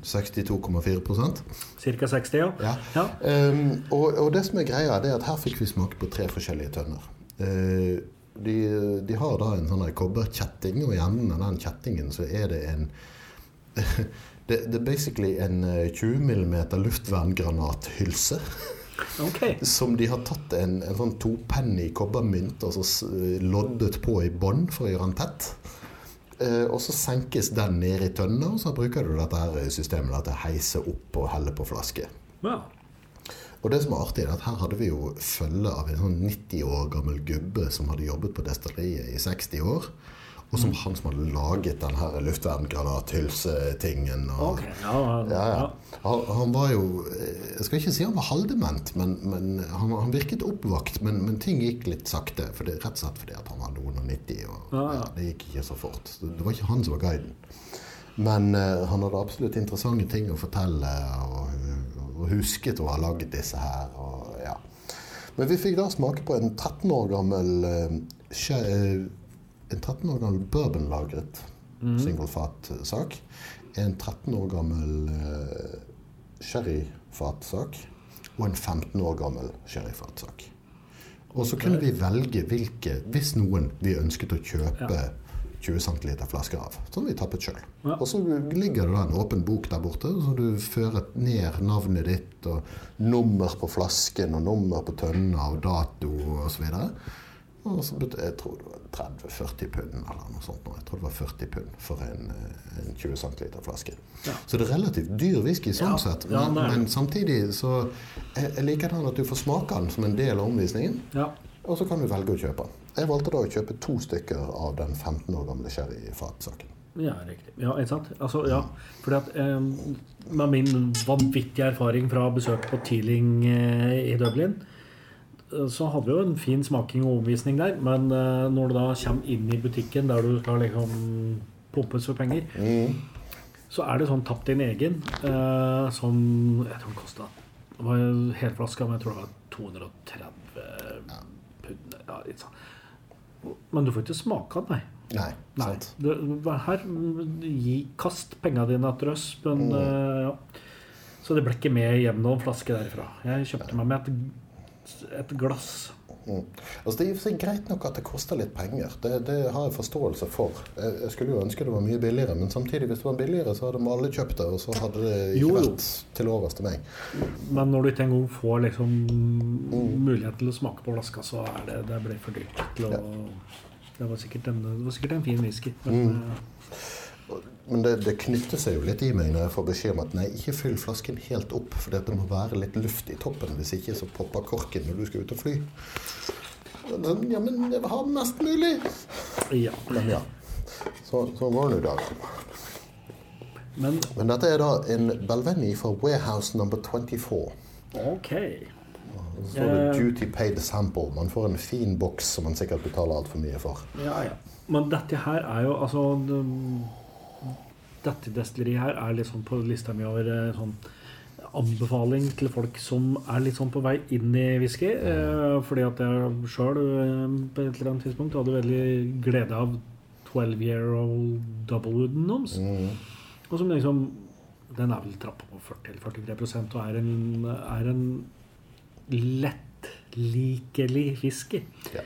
62,4% Cirka 60, ja. ja. Ja. Um, og, og det som er greia, er at her fikk vi smake på tre forskjellige tønner. Eh, de, de har da en sånn kobberkjetting, og i enden av den kjettingen så er det en det, det er basically en eh, 20 mm luftverngranat-hylse. Ok. Som de har tatt en, en sånn topenny kobbermynt og så loddet på i bånd for å gjøre den tett. Eh, og så senkes den ned i tønna, og så bruker du dette her systemet til å heise opp og helle på flaske. Ja. Og det som er artig, er at her hadde vi jo følge av en sånn 90 år gammel gubbe som hadde jobbet på destilleriet i 60 år. Og som han som hadde laget den her luftverngranat-hylsetingen. Ok, ja, Ja, ja. Han, han var jo eh, Jeg skal ikke si han var halvdement, men, men han, han virket oppvakt. Men, men ting gikk litt sakte, for det, rett og slett fordi at han var noen og 90. Og, det gikk ikke så fort. Det var ikke han som var guiden. Men uh, han hadde absolutt interessante ting å fortelle, og, og husket å ha laget disse her. Og, ja. Men vi fikk da smake på en 13 år gammel eh, eh, En 13 år gammel bourbonlagret singelfat-sak. En 13 år gammel eh, sherryfatsak. Og en 15 år gammel sherryfatsak. Og så kunne vi velge hvilke, hvis noen vi ønsket å kjøpe Ja. 20 cm flasker av. Som vi tappet sjøl. Ja. Og så ligger det da en åpen bok der borte, så du fører ned navnet ditt og nummer på flasken og nummer på tønna og dato osv. Og så jeg tror det var 30-40 pund eller noe sånt. Jeg tror det var 40 pund for en, eh, en 20 cm flaske. Ja. Så det er relativt dyr whisky sånn Ja, sett. Men, men samtidig så jeg, jeg liker den at du får smake den som en del av omvisningen. ja. Og så kan du velge å kjøpe den. Jeg valgte da å kjøpe to stykker av den 15 år gamle sherryfatsaken. Ja, riktig. Ja, ikke sant? Altså, ja. Fordi at eh, Med min vanvittige erfaring fra besøk på Teeling eh, i Dublin, eh, så hadde vi jo en fin smaking og omvisning der. Men eh, når du da kommer inn i butikken der du skal liksom pumpes for penger, så er det sånn tapp din egen, eh, som jeg tror den kosta Det var en helflaske, men jeg tror det var 230 pund. Ja, litt sånn. Men du får ikke smake den, nei. Nei, Nei. sant? Det, her, gi, kast penga dine etter oss. Men, eh, ja. Så det ble ikke med hjem noen flaske derifra. Jeg kjøpte meg med et, et glass. Mm. Altså, det er greit nok at det koster litt penger. Det, det har jeg forståelse for. Jeg, jeg skulle jo ønske det var mye billigere, men samtidig, hvis det var billigere, så hadde alle kjøpt det, og så hadde det ikke Jo, jo. vært til overs til meg. Men når du ikke engang får liksom mulighet til å smake på flaska, så er det, det blir for dyrt. Til å, det, var en, det var sikkert en fin whisky. Men, eh, Men det, det knytter seg jo litt i meg når jeg får beskjed om at nei, ikke fyll flasken helt opp, for det må være litt luft i toppen. Hvis ikke så popper korken når du skal ut og fly. Ja, men jeg vil ha mest mulig. ja. Men ja. Så, så det nå da. Men Men dette er da en Belveni fra Warehouse number 24. OK. Så står det 'duty paid sample'. Man får en fin boks som man sikkert betaler altfor mye for. Ja, ja. Men dette her er jo altså det- Dette destilleriet her er liksom på lista mi over eh, sånn anbefaling til folk som er litt sånn på vei inn i whisky. Eh, fordi at jeg sjøl eh, på et eller annet tidspunkt hadde veldig glede av 12 Year Old Doublewood Noms. Og som liksom Den er vel trappa på 40 eller 43% og er en, er en lettlikelig whisky. Ja.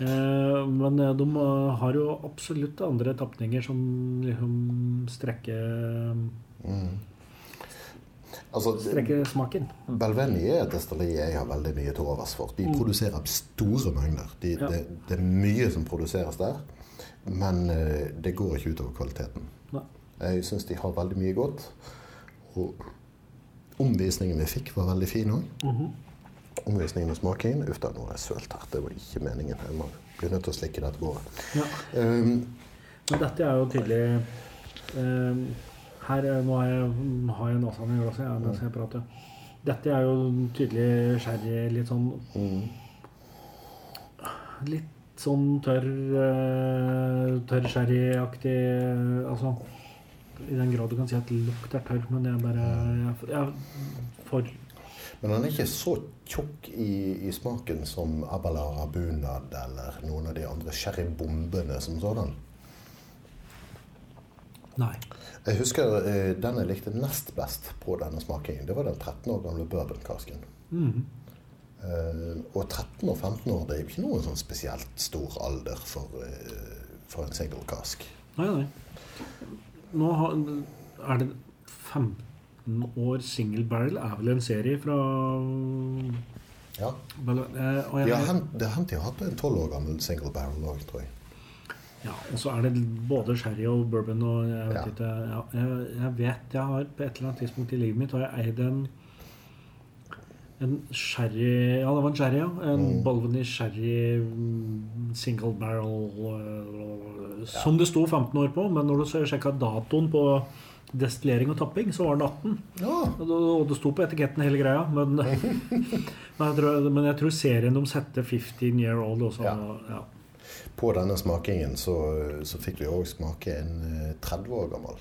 Eh, men eh, de eh, har jo absolutt andre tapninger som liksom strekker, Altså, strekker smaken. Belveni er et destilleri jeg har veldig mye til overs for. De produserer store mengder. De, Ja. det, det er mye som produseres der, men det går ikke utover kvaliteten. Nei. Jeg syns de har veldig mye godt. Og omvisningen vi fikk, var veldig fin òg. Omvisningen og smakingen Uff da, nå har jeg sølt her. Det var ikke meningen. Jeg må bli nødt til å slikke dette båret. Ja. Um, Men dette er jo tydelig um, Her eh, Nå har jeg, har jeg nasaen i glasset ja, mens jeg prater. Dette er jo tydelig sherry, litt sånn Litt sånn tørr uh, Tørr sherryaktig Altså I den grad du kan si at lukt er tørr, men jeg bare Jeg, jeg for Men han er ikke så tjukk i, i smaken som Abalara Bunad eller noen av de andre sherrybombene som sådan. Nei. Jeg husker eh, den jeg likte nest best på denne smakingen. Det var den 13 år gamle bourbonkasken. Mm. Eh, og 13 og 15 år det er jo ikke noen sånn spesielt stor alder for, eh, for en single cask. Nei, nei. Nå har, er det 15 år single barrel er vel en serie fra Ja. Bel- eh, og jeg, det har hendt de har hatt en 12 år gammel single barrel òg, tror jeg. ja, og så er det både sherry og bourbon og jeg vet Ja. ikke ja, jeg, jeg vet jeg har på et eller annet tidspunkt i livet mitt har jeg eid en En sherry Ja, det var en sherry, ja. En Mm. Balvenie sherry mm, single barrel uh, Som det sto 15 år på, men når du sjekka datoen på destillering og tapping, så var den 18. Ja. Og det- sto på etiketten hele greia, men, men, jeg tror, men jeg tror serien de setter 15 year old også. Ja. Ja. På denne smakingen så, så fikk vi òg smake en eh, 30 år gammel.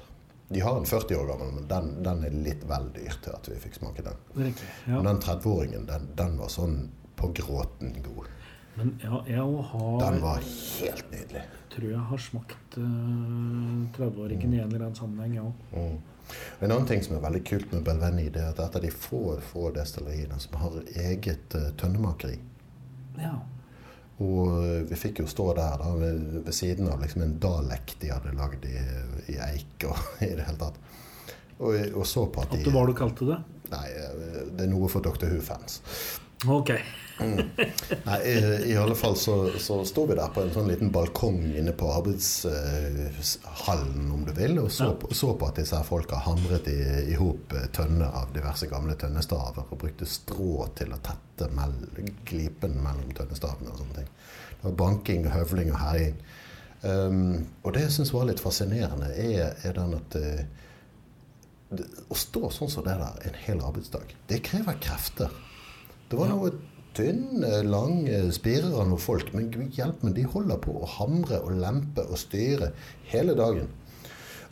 De har en 40 år gammel, men den, den er litt vel dyr til at vi fikk smake den. Riktig. Men den 30-åringen, den, den var sånn på gråten god. Men ja, jeg har Den var helt nydelig. tror jeg har smakt uh, 30-åringen i en eller annen sammenheng, ja. Mm. En annen ting som er veldig kult med Belveni, det er at et av de få, få destilleriene som har eget uh, tønnemakeri. ja. Og eh, vi fikk jo stå der da, ved, ved siden av liksom en Dalek de hadde lagd i, i eik og i det hele tatt. Og, og så på at At det var du kalte det? Nei, eh, det er noe for Dr. Who-fans. Ok. Nei, i, i alle fall så, så sto vi der på en sånn liten balkong inne på arbeidshallen, om du vil, og så, på, så på at disse her folka hamret i, hop eh, tønner av diverse gamle tønnestaver og brukte strå til å tette mell, glipen mellom tønnestavene og sånne ting. Det var banking høvling og herjing. Um, og det jeg syns var litt fascinerende, er, er den at eh, det, å stå sånn som det der en hel arbeidsdag, det krever krefter. Det var noe tynne, lange spirer av noen folk, men gud hjelpe meg, de holder på å hamre og lempe og styre hele dagen.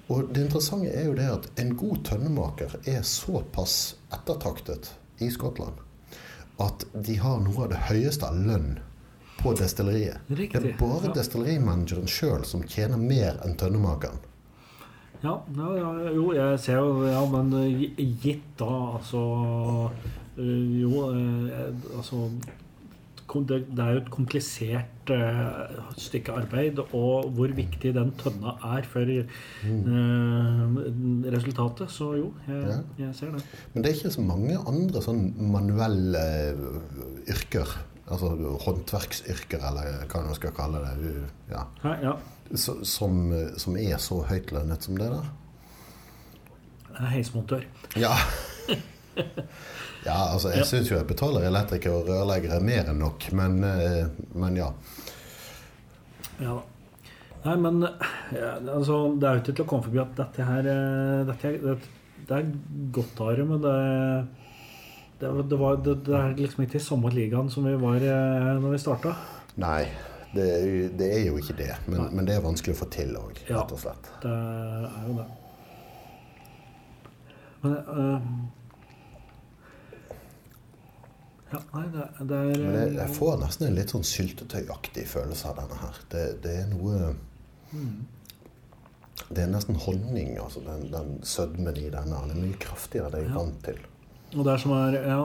Og det interessante er jo det at en god tønnemaker er såpass ettertaktet i Skottland at de har noe av det høyeste av lønn på destilleriet. Riktig, Det er bare ja. destillerimanageren sjøl som tjener mer enn tønnemakeren. Ja, ja, ja, jo, jeg ser jo Ja, men eh, gitt da, altså eh, Jo, uh, altså det, det er jo et komplisert uh, stykke arbeid, og hvor viktig den tønna er for eh, resultatet. Så jo, jeg, Ja. jeg ser det. Men det er ikke så mange andre sånn manuelle yrker. Altså håndverksyrker, eller hva man skal kalle det. Ja. Hæ, ja. Så, som, som er så høytlønnet som det der. Er Heismontør. Ja. Ja, altså jeg Ja. syns jo jeg betaler elektrikere og rørleggere mer enn nok, men, eh, men ja. Ja da. Nei, men ja, altså, det er jo ikke til å komme forbi at dette her eh, dette, det, det er godt av men det, det, det, var, det, det er liksom ikke i samme ligaen som vi var eh, når vi starta. Nei, det, det er jo ikke det. Men, men det er vanskelig å få til òg, Ja. rett og slett. Det er jo det. Men eh, Ja, nei, det, det er Men jeg, eh, får nesten en litt sånn syltetøyaktig følelse av denne her. Det, det er noe Det er nesten honning, altså den, den sødmen i denne. Den er mye kraftigere enn jeg er vant til. Og det er som er Ja,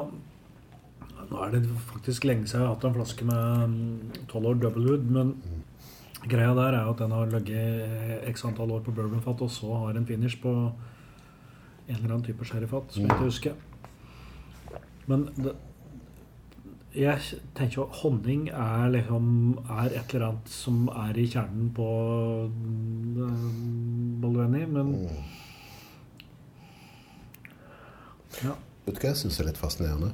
nå er det faktisk lenge siden jeg har hatt en flaske med mm, 12 år Doublewood, men greia der er at den har ligget x antall år på bourbonfat, og så har en finish på en eller annen type sherryfat, som jeg ikke husker. Men det, jeg tenker at honning er liksom er et eller annet som er i kjernen på mm, Bolveni, men Mm. ja. Vet du hva jeg syns er litt fascinerende?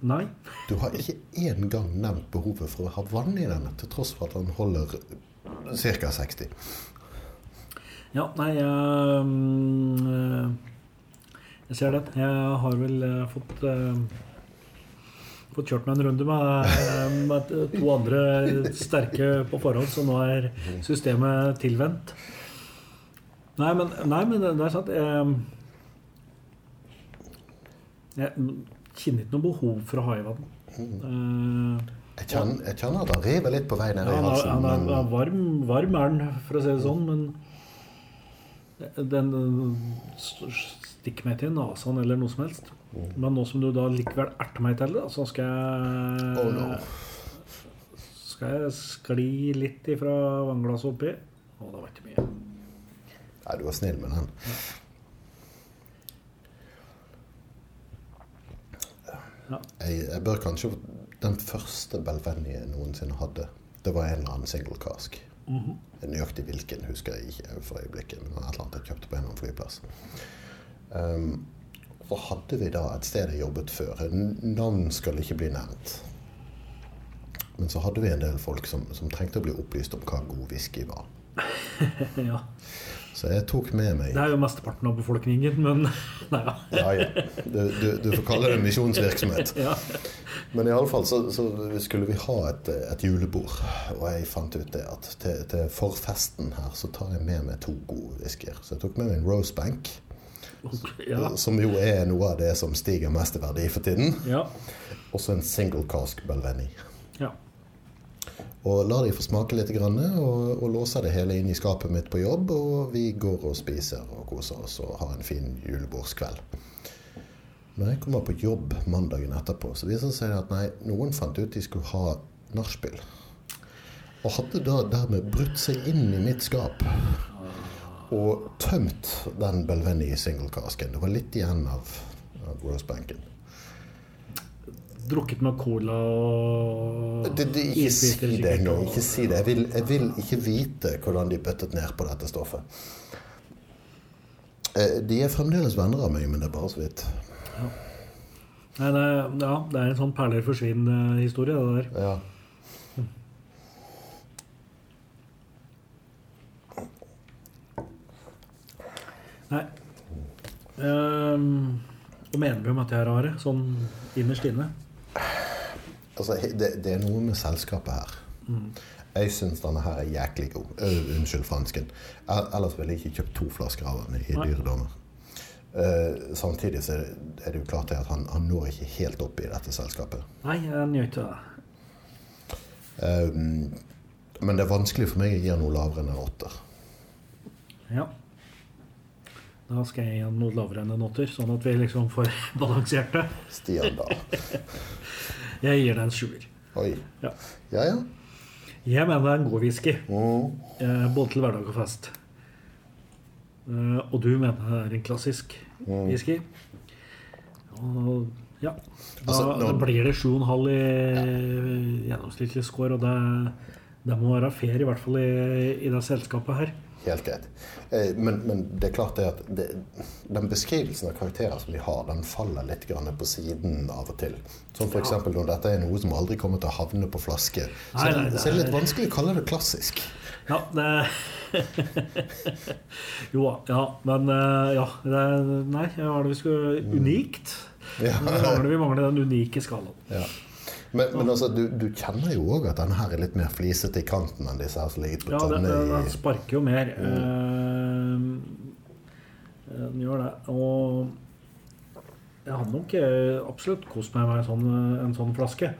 Nei. Du har ikke engang nevnt behovet for å ha vann i denne, til tross for at den holder ca. 60. Ja, nei, jeg mm, eh, Jeg ser det. Jeg har vel eh, fått eh, Fått kjørt meg en runde med, eh, med to andre sterke på forhånd, så nå er systemet tilvendt. Nei, men, nei, men det er sant. Jeg, jeg kjenner ikke noe behov for å ha i vann. Eh, Jeg kjenner, jeg kjenner at han river litt på vei ned Ja, i halsen. han er, men- er varm, varm er han, for å si det sånn, men den stikker meg til nesen eller noe som helst. Men nå som du da likevel erter meg til det, så skal jeg Oh, no. Skal jeg skli litt ifra vannglasset oppi. Å, det var ikke mye. Nei, du var snill med den. Ja. Jeg, jeg bør kanskje Den første Belveni jeg noensinne hadde, det var en eller annen single cask. Mhm. Nøyaktig hvilken husker jeg ikke for øyeblikket. Men et eller annet jeg kjøpte på en eller annen flyplass. Um, så hadde vi da et sted jeg jobbet før. Navn skal ikke bli nevnt. Men så hadde vi en del folk som, som trengte å bli opplyst om hva god whisky var. ja. Så jeg tok med meg Det er jo mesteparten av befolkningen, men nei da. ja, ja. Du, du, du, får kalle det misjonsvirksomhet. ja. Men iallfall så, så skulle vi ha et, et, julebord. Og jeg fant ut det at til, til forfesten her så tar jeg med meg to gode whiskyer. Så jeg tok med meg en Rosebank. Ja. Som jo er noe av det som stiger mest i verdi for tiden. Ja. Og så en single cask Belveni. Ja. Og lar de få smake litt, og, og låser det hele inn i skapet mitt på jobb. Og vi går og spiser og koser oss og har en fin julebordskveld. Når jeg kommer på jobb mandagen etterpå, så viser det seg at nei, noen fant ut de skulle ha nachspiel. Og hadde da dermed brutt seg inn i mitt skap og tømt den Belvenny single-casken. Det var litt igjen av, av Rosebanken drukket med cola og det, det, Ikke si det engang. Ikke si det. Jeg vil, jeg vil, ikke vite hvordan de bøttet ned på dette stoffet. Eh, de er fremdeles venner av meg, men det er bare så vidt. Ja. Nei, det, ja, det er en sånn perler forsvinn-historie, det der. Ja. Nei. Um, hva mener vi om at jeg er rare, sånn innerst inne? Altså, det, det, er noe med selskapet her. Mm. Jeg syns denne her er jæklig god. Uh, unnskyld fransken. Ellers ville jeg ikke kjøpt to flasker av den i Dyredommer. Uh, samtidig så er det jo klart at han, han, når ikke helt opp i dette selskapet. Nei, han gjør ikke det. Men det er vanskelig for meg å gi noe lavere enn en åtter. Ja. Da skal jeg gi noe lavere enn en åtter, sånn at vi liksom får balansert det. Stian, da. Jeg gir deg en sjuer. Oi. Ja. ja, ja. Jeg mener det er en god whisky. Mm. Eh, både til hverdag og fest. Eh, og du mener det er en klassisk mm. whisky. Og ja. Da, altså, nå... blir det 7,5 i ja. gjennomsnittlig score, og det, det, må være fair, i hvert fall i, i det selskapet her. Helt greit. Eh, men, men, det er klart det at det, den beskrivelsen av karakterer som vi har, den faller litt på siden av og til. Som f.eks. Ja. når dette er noe som aldri kommer til å havne på flaske. Så, nei, nei, nei, så er det litt vanskelig å kalle det klassisk. Ja, det Jo ja. Men eh, ja. Det, nei, hva er det vi skulle mm. Unikt. Ja. vi mangler den unike skalaen. Ja. Men, men altså, du, du, kjenner jo òg at denne her er litt mer flisete i kanten enn disse her som ligger på ja, tønne. Ja, den sparker jo mer. Mm. Uh, den gjør det. Og jeg hadde nok eh, absolutt kost meg med en sånn, en sånn flaske.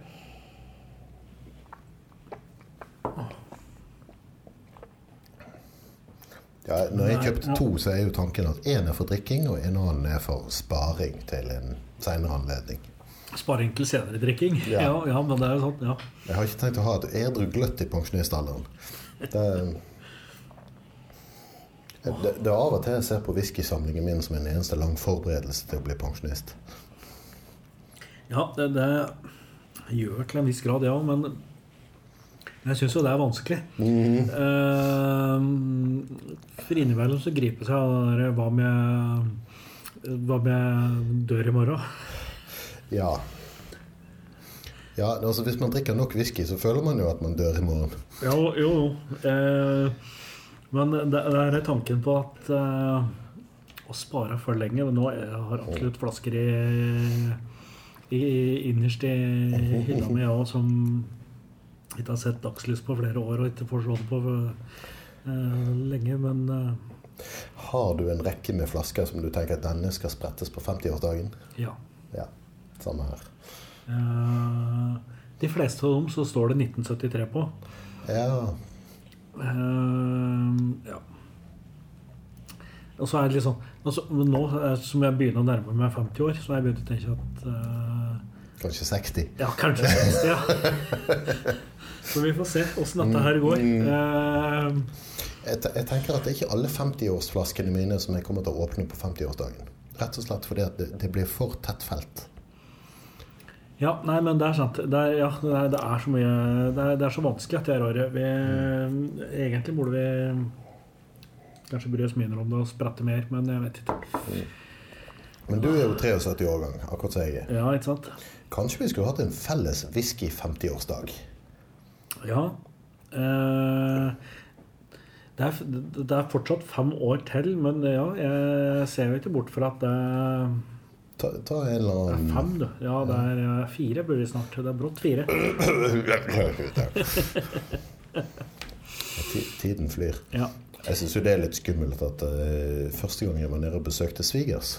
Ja, når jeg kjøpte to, så er jo tanken at én er for drikking, og en annen er for sparing til en senere anledning. Sparing til senere drikking? Ja. Ja, ja. men det er jo sånn. Ja. Jeg har ikke tenkt å ha et edru gløtt i pensjonistalderen. Det, det, det, er av og til jeg ser på whiskysamlingen min som en eneste lang forberedelse til å bli pensjonist. Ja, det, det gjør til en viss grad, ja. Men jeg syns jo det er vanskelig. Mm. Uh, for innimellom så griper seg av det der hva med jeg dør i morgen? Ja. Ja, altså Hvis man drikker nok whisky, så føler man jo at man dør i morgen. Jo, jo. Eh, men det, det, er tanken på at eh, å spare for lenge Nå jeg har absolutt flasker i, i, innerst i hylla mi òg som ikke har sett dagslys på flere år og ikke får se det på eh, lenge, men eh, Har du en rekke med flasker som du tenker at denne skal sprettes på 50-årsdagen? Ja. ja. Samme her. Uh, de fleste av dem så står det 1973 på. Ja. Uh, ja. Og så er det litt sånn altså, Nå som jeg begynner å nærme meg 50 år, så har jeg begynt å tenke at uh, Kanskje 60? Ja, kanskje 60, ja. så vi får se åssen dette her går. Uh, Jeg, jeg, tenker at det er ikke alle 50-årsflaskene mine som jeg kommer til å åpne på 50-årsdagen. Rett og slett fordi at det, det blir for tett felt. Ja, nei, men det er sant. Det er, ja, det er, det er så mye det er, det er, så vanskelig dette året. Vi, mm. Egentlig burde vi kanskje bry oss mindre om det og sprette mer, men jeg vet ikke. Men du er jo 73 årgang, akkurat som jeg er. Ja, ikke sant? Kanskje vi skulle hatt en felles whisky 50-årsdag? Ja. Eh, det, er, det er fortsatt fem år til, men ja, jeg ser jo ikke bort fra at det Ta, ta en eller Det er fem, du. Ja, det er fire blir det snart. Det er brått fire. Ti- Tiden flyr. Ja. Jeg syns jo det er litt skummelt at uh, første gang jeg var nede og besøkte svigers,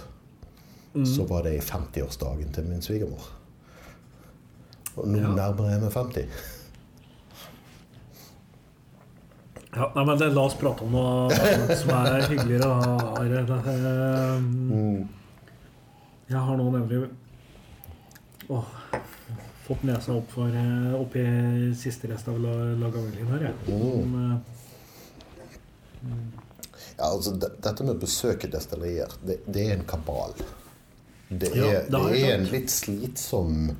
så var det i 50-årsdagen til min svigermor. Og nå nærmer jeg meg 50. Ja, nei, men det, La oss prate om noe som er hyggeligere. Are. Jeg har nå nemlig åh, fått nesa opp, for, eh, opp i siste rest av La- Lagavulin her. Jeg. Om, eh, Ja, altså, dette med å besøke destillerier, det, det er en kabal. Det Ja, er, det det er en litt slitsom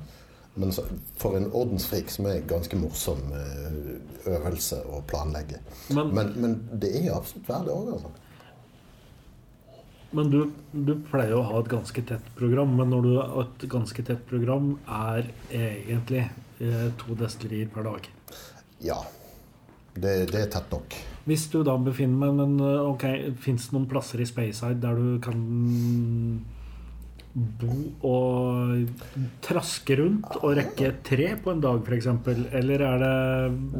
Men så, for en ordensfrik som er ganske morsom eh, øvelse å planlegge. Men- men, men det er absolutt verdt det òg, altså. Men du, du pleier å ha et ganske tett program. Men når du har et ganske tett program, er egentlig eh, to destillerier per dag. Ja. Det, det er tett nok. Hvis du da befinner meg Men eh, ok, fins det noen plasser i Speyside der du kan bo og traske rundt og rekke tre på en dag, f.eks.? Eller er det,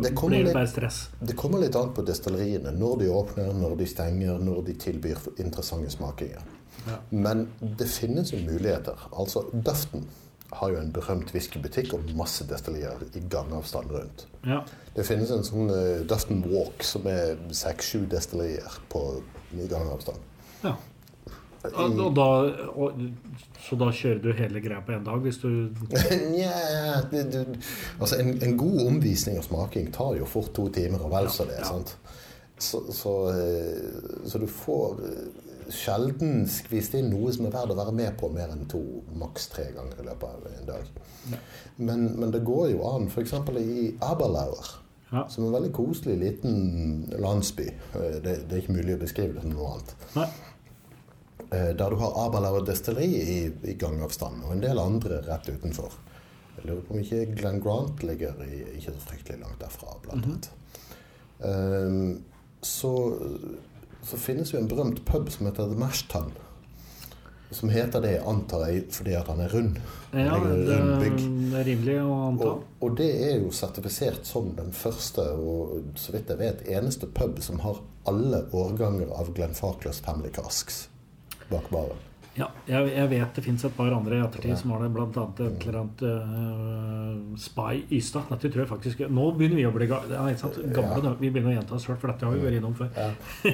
Det blir det bare stress? Det kommer litt an på destilleriene. Når de åpner, når de stenger, når de tilbyr interessante smakinger. Ja. Men det finnes jo muligheter. Altså, Duften har jo en berømt whiskybutikk og masse destillerier i gangavstand rundt. Ja. Det finnes en sånn uh, Duften Walk som er seks-sju destillerier på gangavstand. ja. Og, da, og, så da kjører du hele greia på én dag, hvis du Nja Altså, en, en god omvisning og smaking tar jo fort to timer, og vel så det. Ja. sant? Så, så, eh, så du får eh, sjelden skvist inn noe som er verdt å være med på mer enn to, maks tre ganger i løpet av en dag. Men, men det går jo an, f.eks. i Aberlauer, Ja. som er en veldig koselig liten landsby. Eh, Det, det er ikke mulig å beskrive det som noe annet. Nei. Eh, Der du har Aberlauer destilleri i, i gangavstand, og en del andre rett utenfor. Jeg lurer på om ikke Glenn Grant ligger i, ikke så fryktelig langt derfra, blant annet. Eh, så, så finnes jo en berømt pub som heter The Mashtan. Som heter det, antar jeg, fordi at han er rund. Ja, det, det er rimelig å anta. Og, og det er jo sertifisert som den første og så vidt jeg vet eneste pub som har alle årganger av Glenn Farklers Family Casks bak baren. Ja, jeg, jeg vet det fins et par andre i ettertid som har det, annet et eller annet uh, Spy Ystad. Dette tror jeg faktisk Nå begynner vi å bli ga- ja, gamle. ja. Vi begynner å gjenta oss sjøl, for dette har vi vært innom før.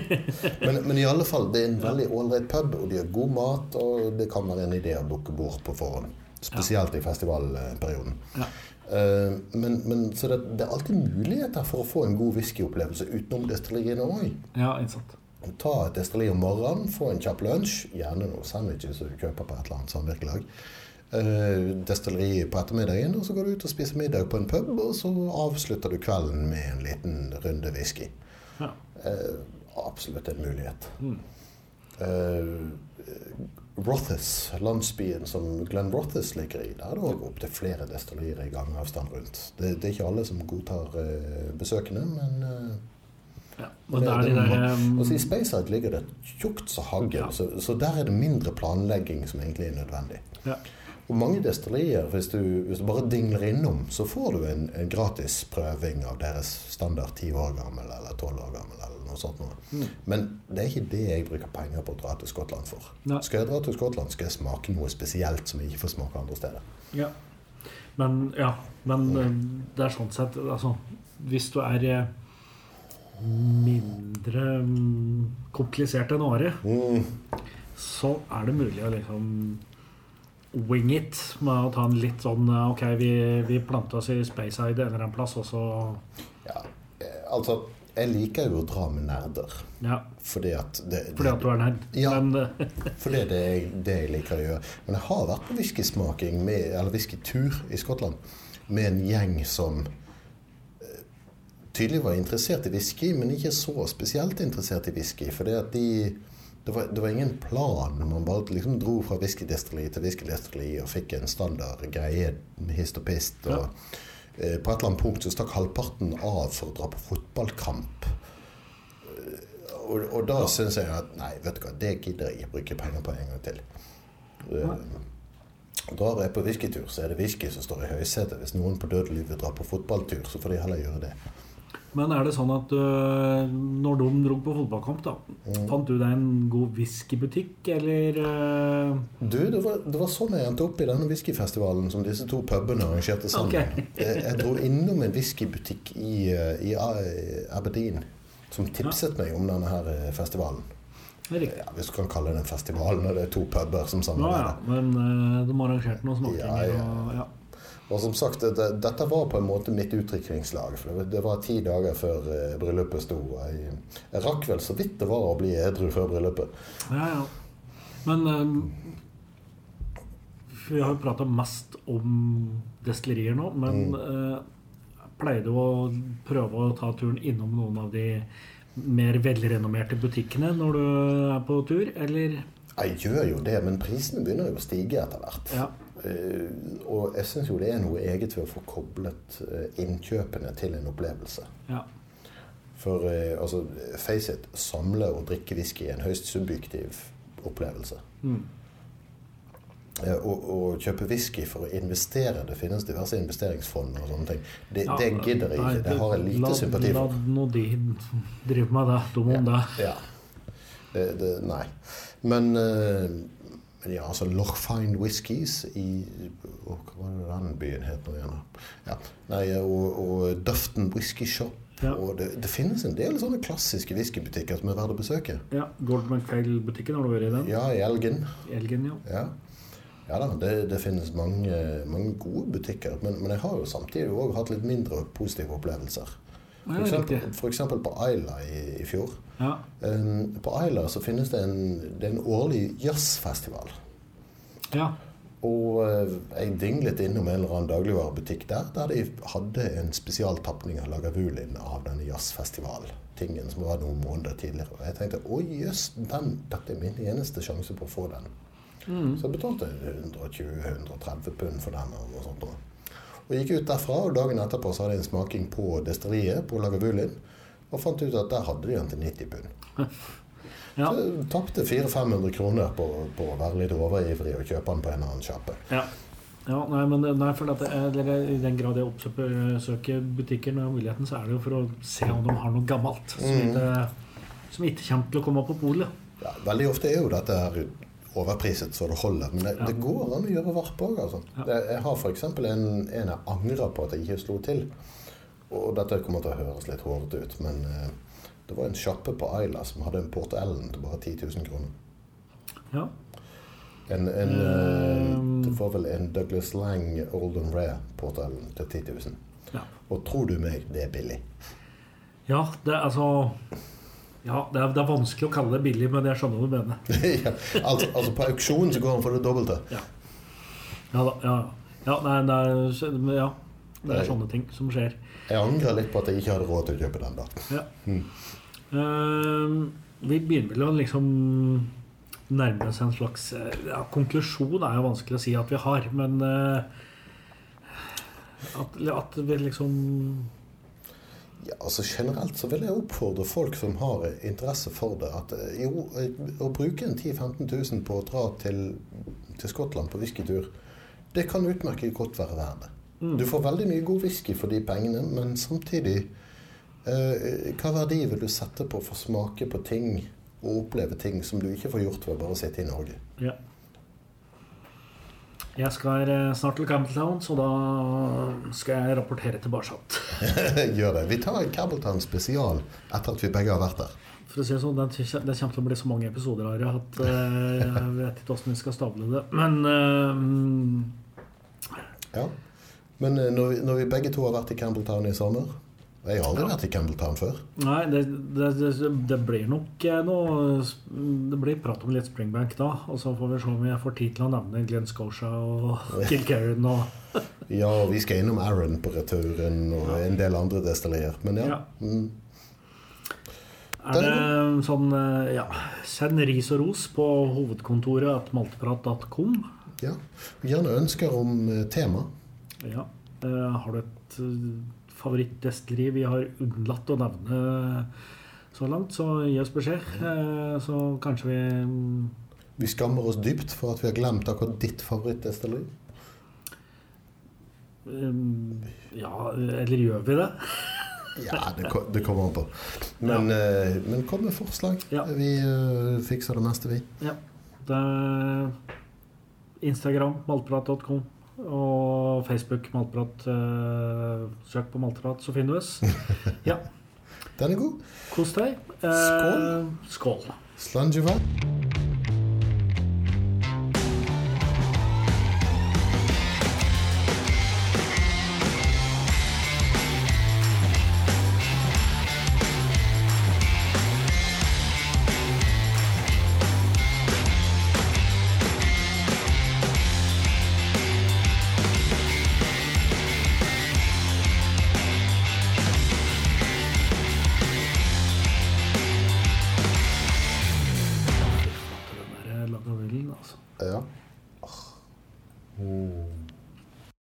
Men, men i alle fall, det er en veldig ålreit pub, og de har god mat, og det kan være en idé å booke bord på forhånd. Spesielt i festivalperioden. Ja. Eh, men, men, så det, det er alltid muligheter for å få en god whiskyopplevelse utenom destilleriene òg. Ja, ikke sant. Ta et destilleri om morgenen, få en kjapp lunsj, gjerne noen sandwiches som du kjøper på et eller annet samvirkelag. Uh, destilleri på ettermiddagen, og så går du ut og spiser middag på en pub, og så avslutter du kvelden med en liten runde whisky. Ja. Uh, absolutt en mulighet. Eh, Rothes, landsbyen som Glenn Rothes ligger i, der er det òg opptil flere destillerier i gangavstand rundt. Det, det er ikke alle som godtar uh, besøkende, men Ja. Og der det, der um, altså I Speyside ligger det tjukt som hagl, Ja. så, så der er det mindre planlegging som egentlig er nødvendig. ja. Og mange destillerier, hvis du, hvis du bare dingler innom, så får du en, en gratis prøving av deres standard 10 år gammel eller 12 år gammel. eller noe sånt noe. Mm. Men det er ikke det jeg bruker penger på å dra til Skottland for. Nei. Skal jeg dra til Skottland, skal jeg smake noe spesielt som jeg ikke får smake andre steder. Ja. Men ja, men mm. det er sånn sett Altså, hvis du er eh, mindre mm, komplisert enn Are, så er det mulig å liksom wing it med å ta en litt sånn eh, Ok, vi, vi planter oss i Speyside en eller en plass, og så Ja, eh, altså Jeg liker jo å dra med nerder. Ja, Fordi at det, fordi at du er nerd. Ja. Men fordi det er det jeg, liker å gjøre. Men jeg har vært på whiskysmaking, eller whiskytur i Skottland, med en gjeng som tydelig var interessert i whisky, men ikke så spesielt interessert i whisky. For det de, det var, det var ingen plan. Man bare liksom dro fra whiskydestilleri til whiskydestilleri og fikk en standard greie hist og pist. Og, eh, på et eller annet punkt så stakk halvparten av for å dra på fotballkamp. Eh, Og, og da syns jeg at nei, vet du hva, det gidder jeg ikke bruke penger på en gang til. Ja. Drar jeg på whiskytur, så er det whisky som står i høysetet. Hvis noen på dødelig vil dra på fotballtur, så får de heller gjøre det. Men er det sånn at øh, når de dro på fotballkamp, da Mm. Fant du deg en god whiskybutikk, eller øh, Du, det var, det var sånn jeg endte opp i denne whiskyfestivalen som disse to pubene arrangerte sammen. Okay. jeg, jeg dro innom en whiskybutikk i, eh, i Aberdeen som tipset meg om denne her eh, festivalen. Ja, hvis du kan kalle det en festival når det er to puber som Ja, ja. Men øh, de arrangerte noen smakinger. Ja, ja. Og, ja. Og som sagt, det, dette var på en måte mitt utdrikningslag. For det var- ti dager før eh, bryllupet sto. Jeg, jeg rakk vel så vidt det var å bli edru før bryllupet. ja, ja. Men um, Vi har jo prata mest om destillerier nå, men øh, pleier du å prøve å ta turen innom noen av de mer velrenommerte butikkene når du er på tur, eller? Jeg gjør jo det, men prisene begynner jo å stige etter hvert. Ja. Eh, og jeg syns jo det er noe eget ved å få koblet eh, innkjøpene til en opplevelse. ja. For eh, altså, face it, samle og drikke whisky er en høyst subjektiv opplevelse. Mm. Og kjøpe whisky for å investere, det finnes diverse investeringsfond og sånne ting. Det, Ja, det gidder jeg ikke. Det har jeg lite la, sympati for. La nå de drive med det. De om det. Ja. Det, det, nei. Men, men ja, altså Lochfine Whiskies i Hva var det den byen het nå igjen? Ja. Nei, og, og Dufton Whisky Shop. Ja. Og det, det finnes en del sånne klassiske whiskybutikker som er verdt å besøke. Ja, Goldman McPhail-butikken, har du vært i den? Ja, i Elgen. Elgen, ja. Ja, ja da, det, det finnes mange, mange gode butikker. Men, men jeg har jo samtidig også hatt litt mindre positive opplevelser. Eksempel på Aila i, i fjor. Ja. Um, på Aila så finnes det en, det en årlig jazzfestival. ja. Og eh, jeg dinglet innom en eller annen dagligvarebutikk der, der de hadde en spesialtapning av Lagavulin av denne jazzfestival-tingen som var noen måneder tidligere. Og jeg tenkte å jøss, dette er min eneste sjanse på å få den. Så jeg betalte 120-130 pund for den. og noe sånt. noe. Og gikk ut derfra, og dagen etterpå så hadde jeg en smaking på destilleriet på Lagavulin. Og fant ut at der hadde de den til 90 pund. Ja. Så jeg Tapte 400-500 kroner på, på å være litt overivrig og kjøpe den på en eller annen sjappe. ja. ja nei, men nei, for at det er, eller, I den grad jeg oppsøker butikker med muligheten, så er det jo for å se om de har noe gammelt som, Mm. ikke, som ikke kommer til å komme på polet. Ja, veldig ofte er jo dette her overpriset så det holder, men det, Ja. det går an å gjøre varp òg. Altså. Ja. Jeg har f.eks. En, en jeg angrer på at jeg ikke slo til. Og dette kommer til å høres litt hårete ut, men eh, det var en sjappe på Ayla som hadde en Port Ellen til bare 10 000 kroner. Ja. En, en, Um. det var vel en Douglas Lang Olden Rare Port Ellen til 10 000. Ja. Og tror du meg, det er billig. ja, det er altså ja, det er, det er vanskelig å kalle det billig, men jeg skjønner hva du mener. ja, altså, altså På auksjon så går han for det dobbelte. Ja, ja da. Ja, ja nei, er, ja, det Nei. er sånne ting som skjer. Jeg angrer litt på at jeg ikke hadde råd til å kjøpe den da. Ja. uh, vi begynner vel å liksom nærme oss en slags eh, ja, Konklusjon er jo vanskelig å si at vi har, men uh, at, at vi liksom Ja, altså Generelt så vil jeg oppfordre folk som har interesse for det, at eh, jo, eh, å bruke en 10 000-15 000 på å dra til, til Skottland på whiskytur, det kan utmerket godt være verdt det. Du får veldig mye god whisky for de pengene, men samtidig eh, Hva verdi vil du sette på å få smake på ting og oppleve ting som du ikke får gjort ved å bare sitte i Norge? Ja. Jeg skal eh, snart til Campbelltown, så da skal jeg rapportere tilbake. Gjør det. Vi tar en Campbelltown spesial etter at vi begge har vært der. For å si Det sånn, det kommer til å bli så mange episoder her at eh, jeg vet ikke hvordan vi skal stable det. Men uh, Ja. Men når vi, når vi begge to har vært i Campbelltown i sommer Jeg har aldri vært i Campbelltown før. Nei, det, det, det, det blir nok eh, noe Det blir prat om litt Springbank da. Og så får vi se om jeg får tid til å nevne Glenn Scotia og Kilkerran og Ja, vi skal innom Aaron på returen og en del andre destillerier. Men ja. Mm, Er det sånn eh, Ja, send ris og ros på hovedkontoret at malteprat.com. Ja. Gjerne ønsker om eh, tema. Ja. Har du et favorittdestilleri vi har unnlatt å nevne så langt, så gi oss beskjed. Eh, så kanskje vi mm, Vi skammer oss dypt for at vi har glemt akkurat ditt favorittdestilleri. mm, Ja, eller gjør vi det? Ja, det, det kommer an på. Men, ja. men kom med forslag. Ja. Vi eh, fikser det meste, vi. Ja. Det Instagram, malteprat.com. Og Facebook, Maltprat. eh, Søk på Maltprat, så finner du oss. Ja, Den er god. kos deg. Eh, Skål. Skål. Slangiva.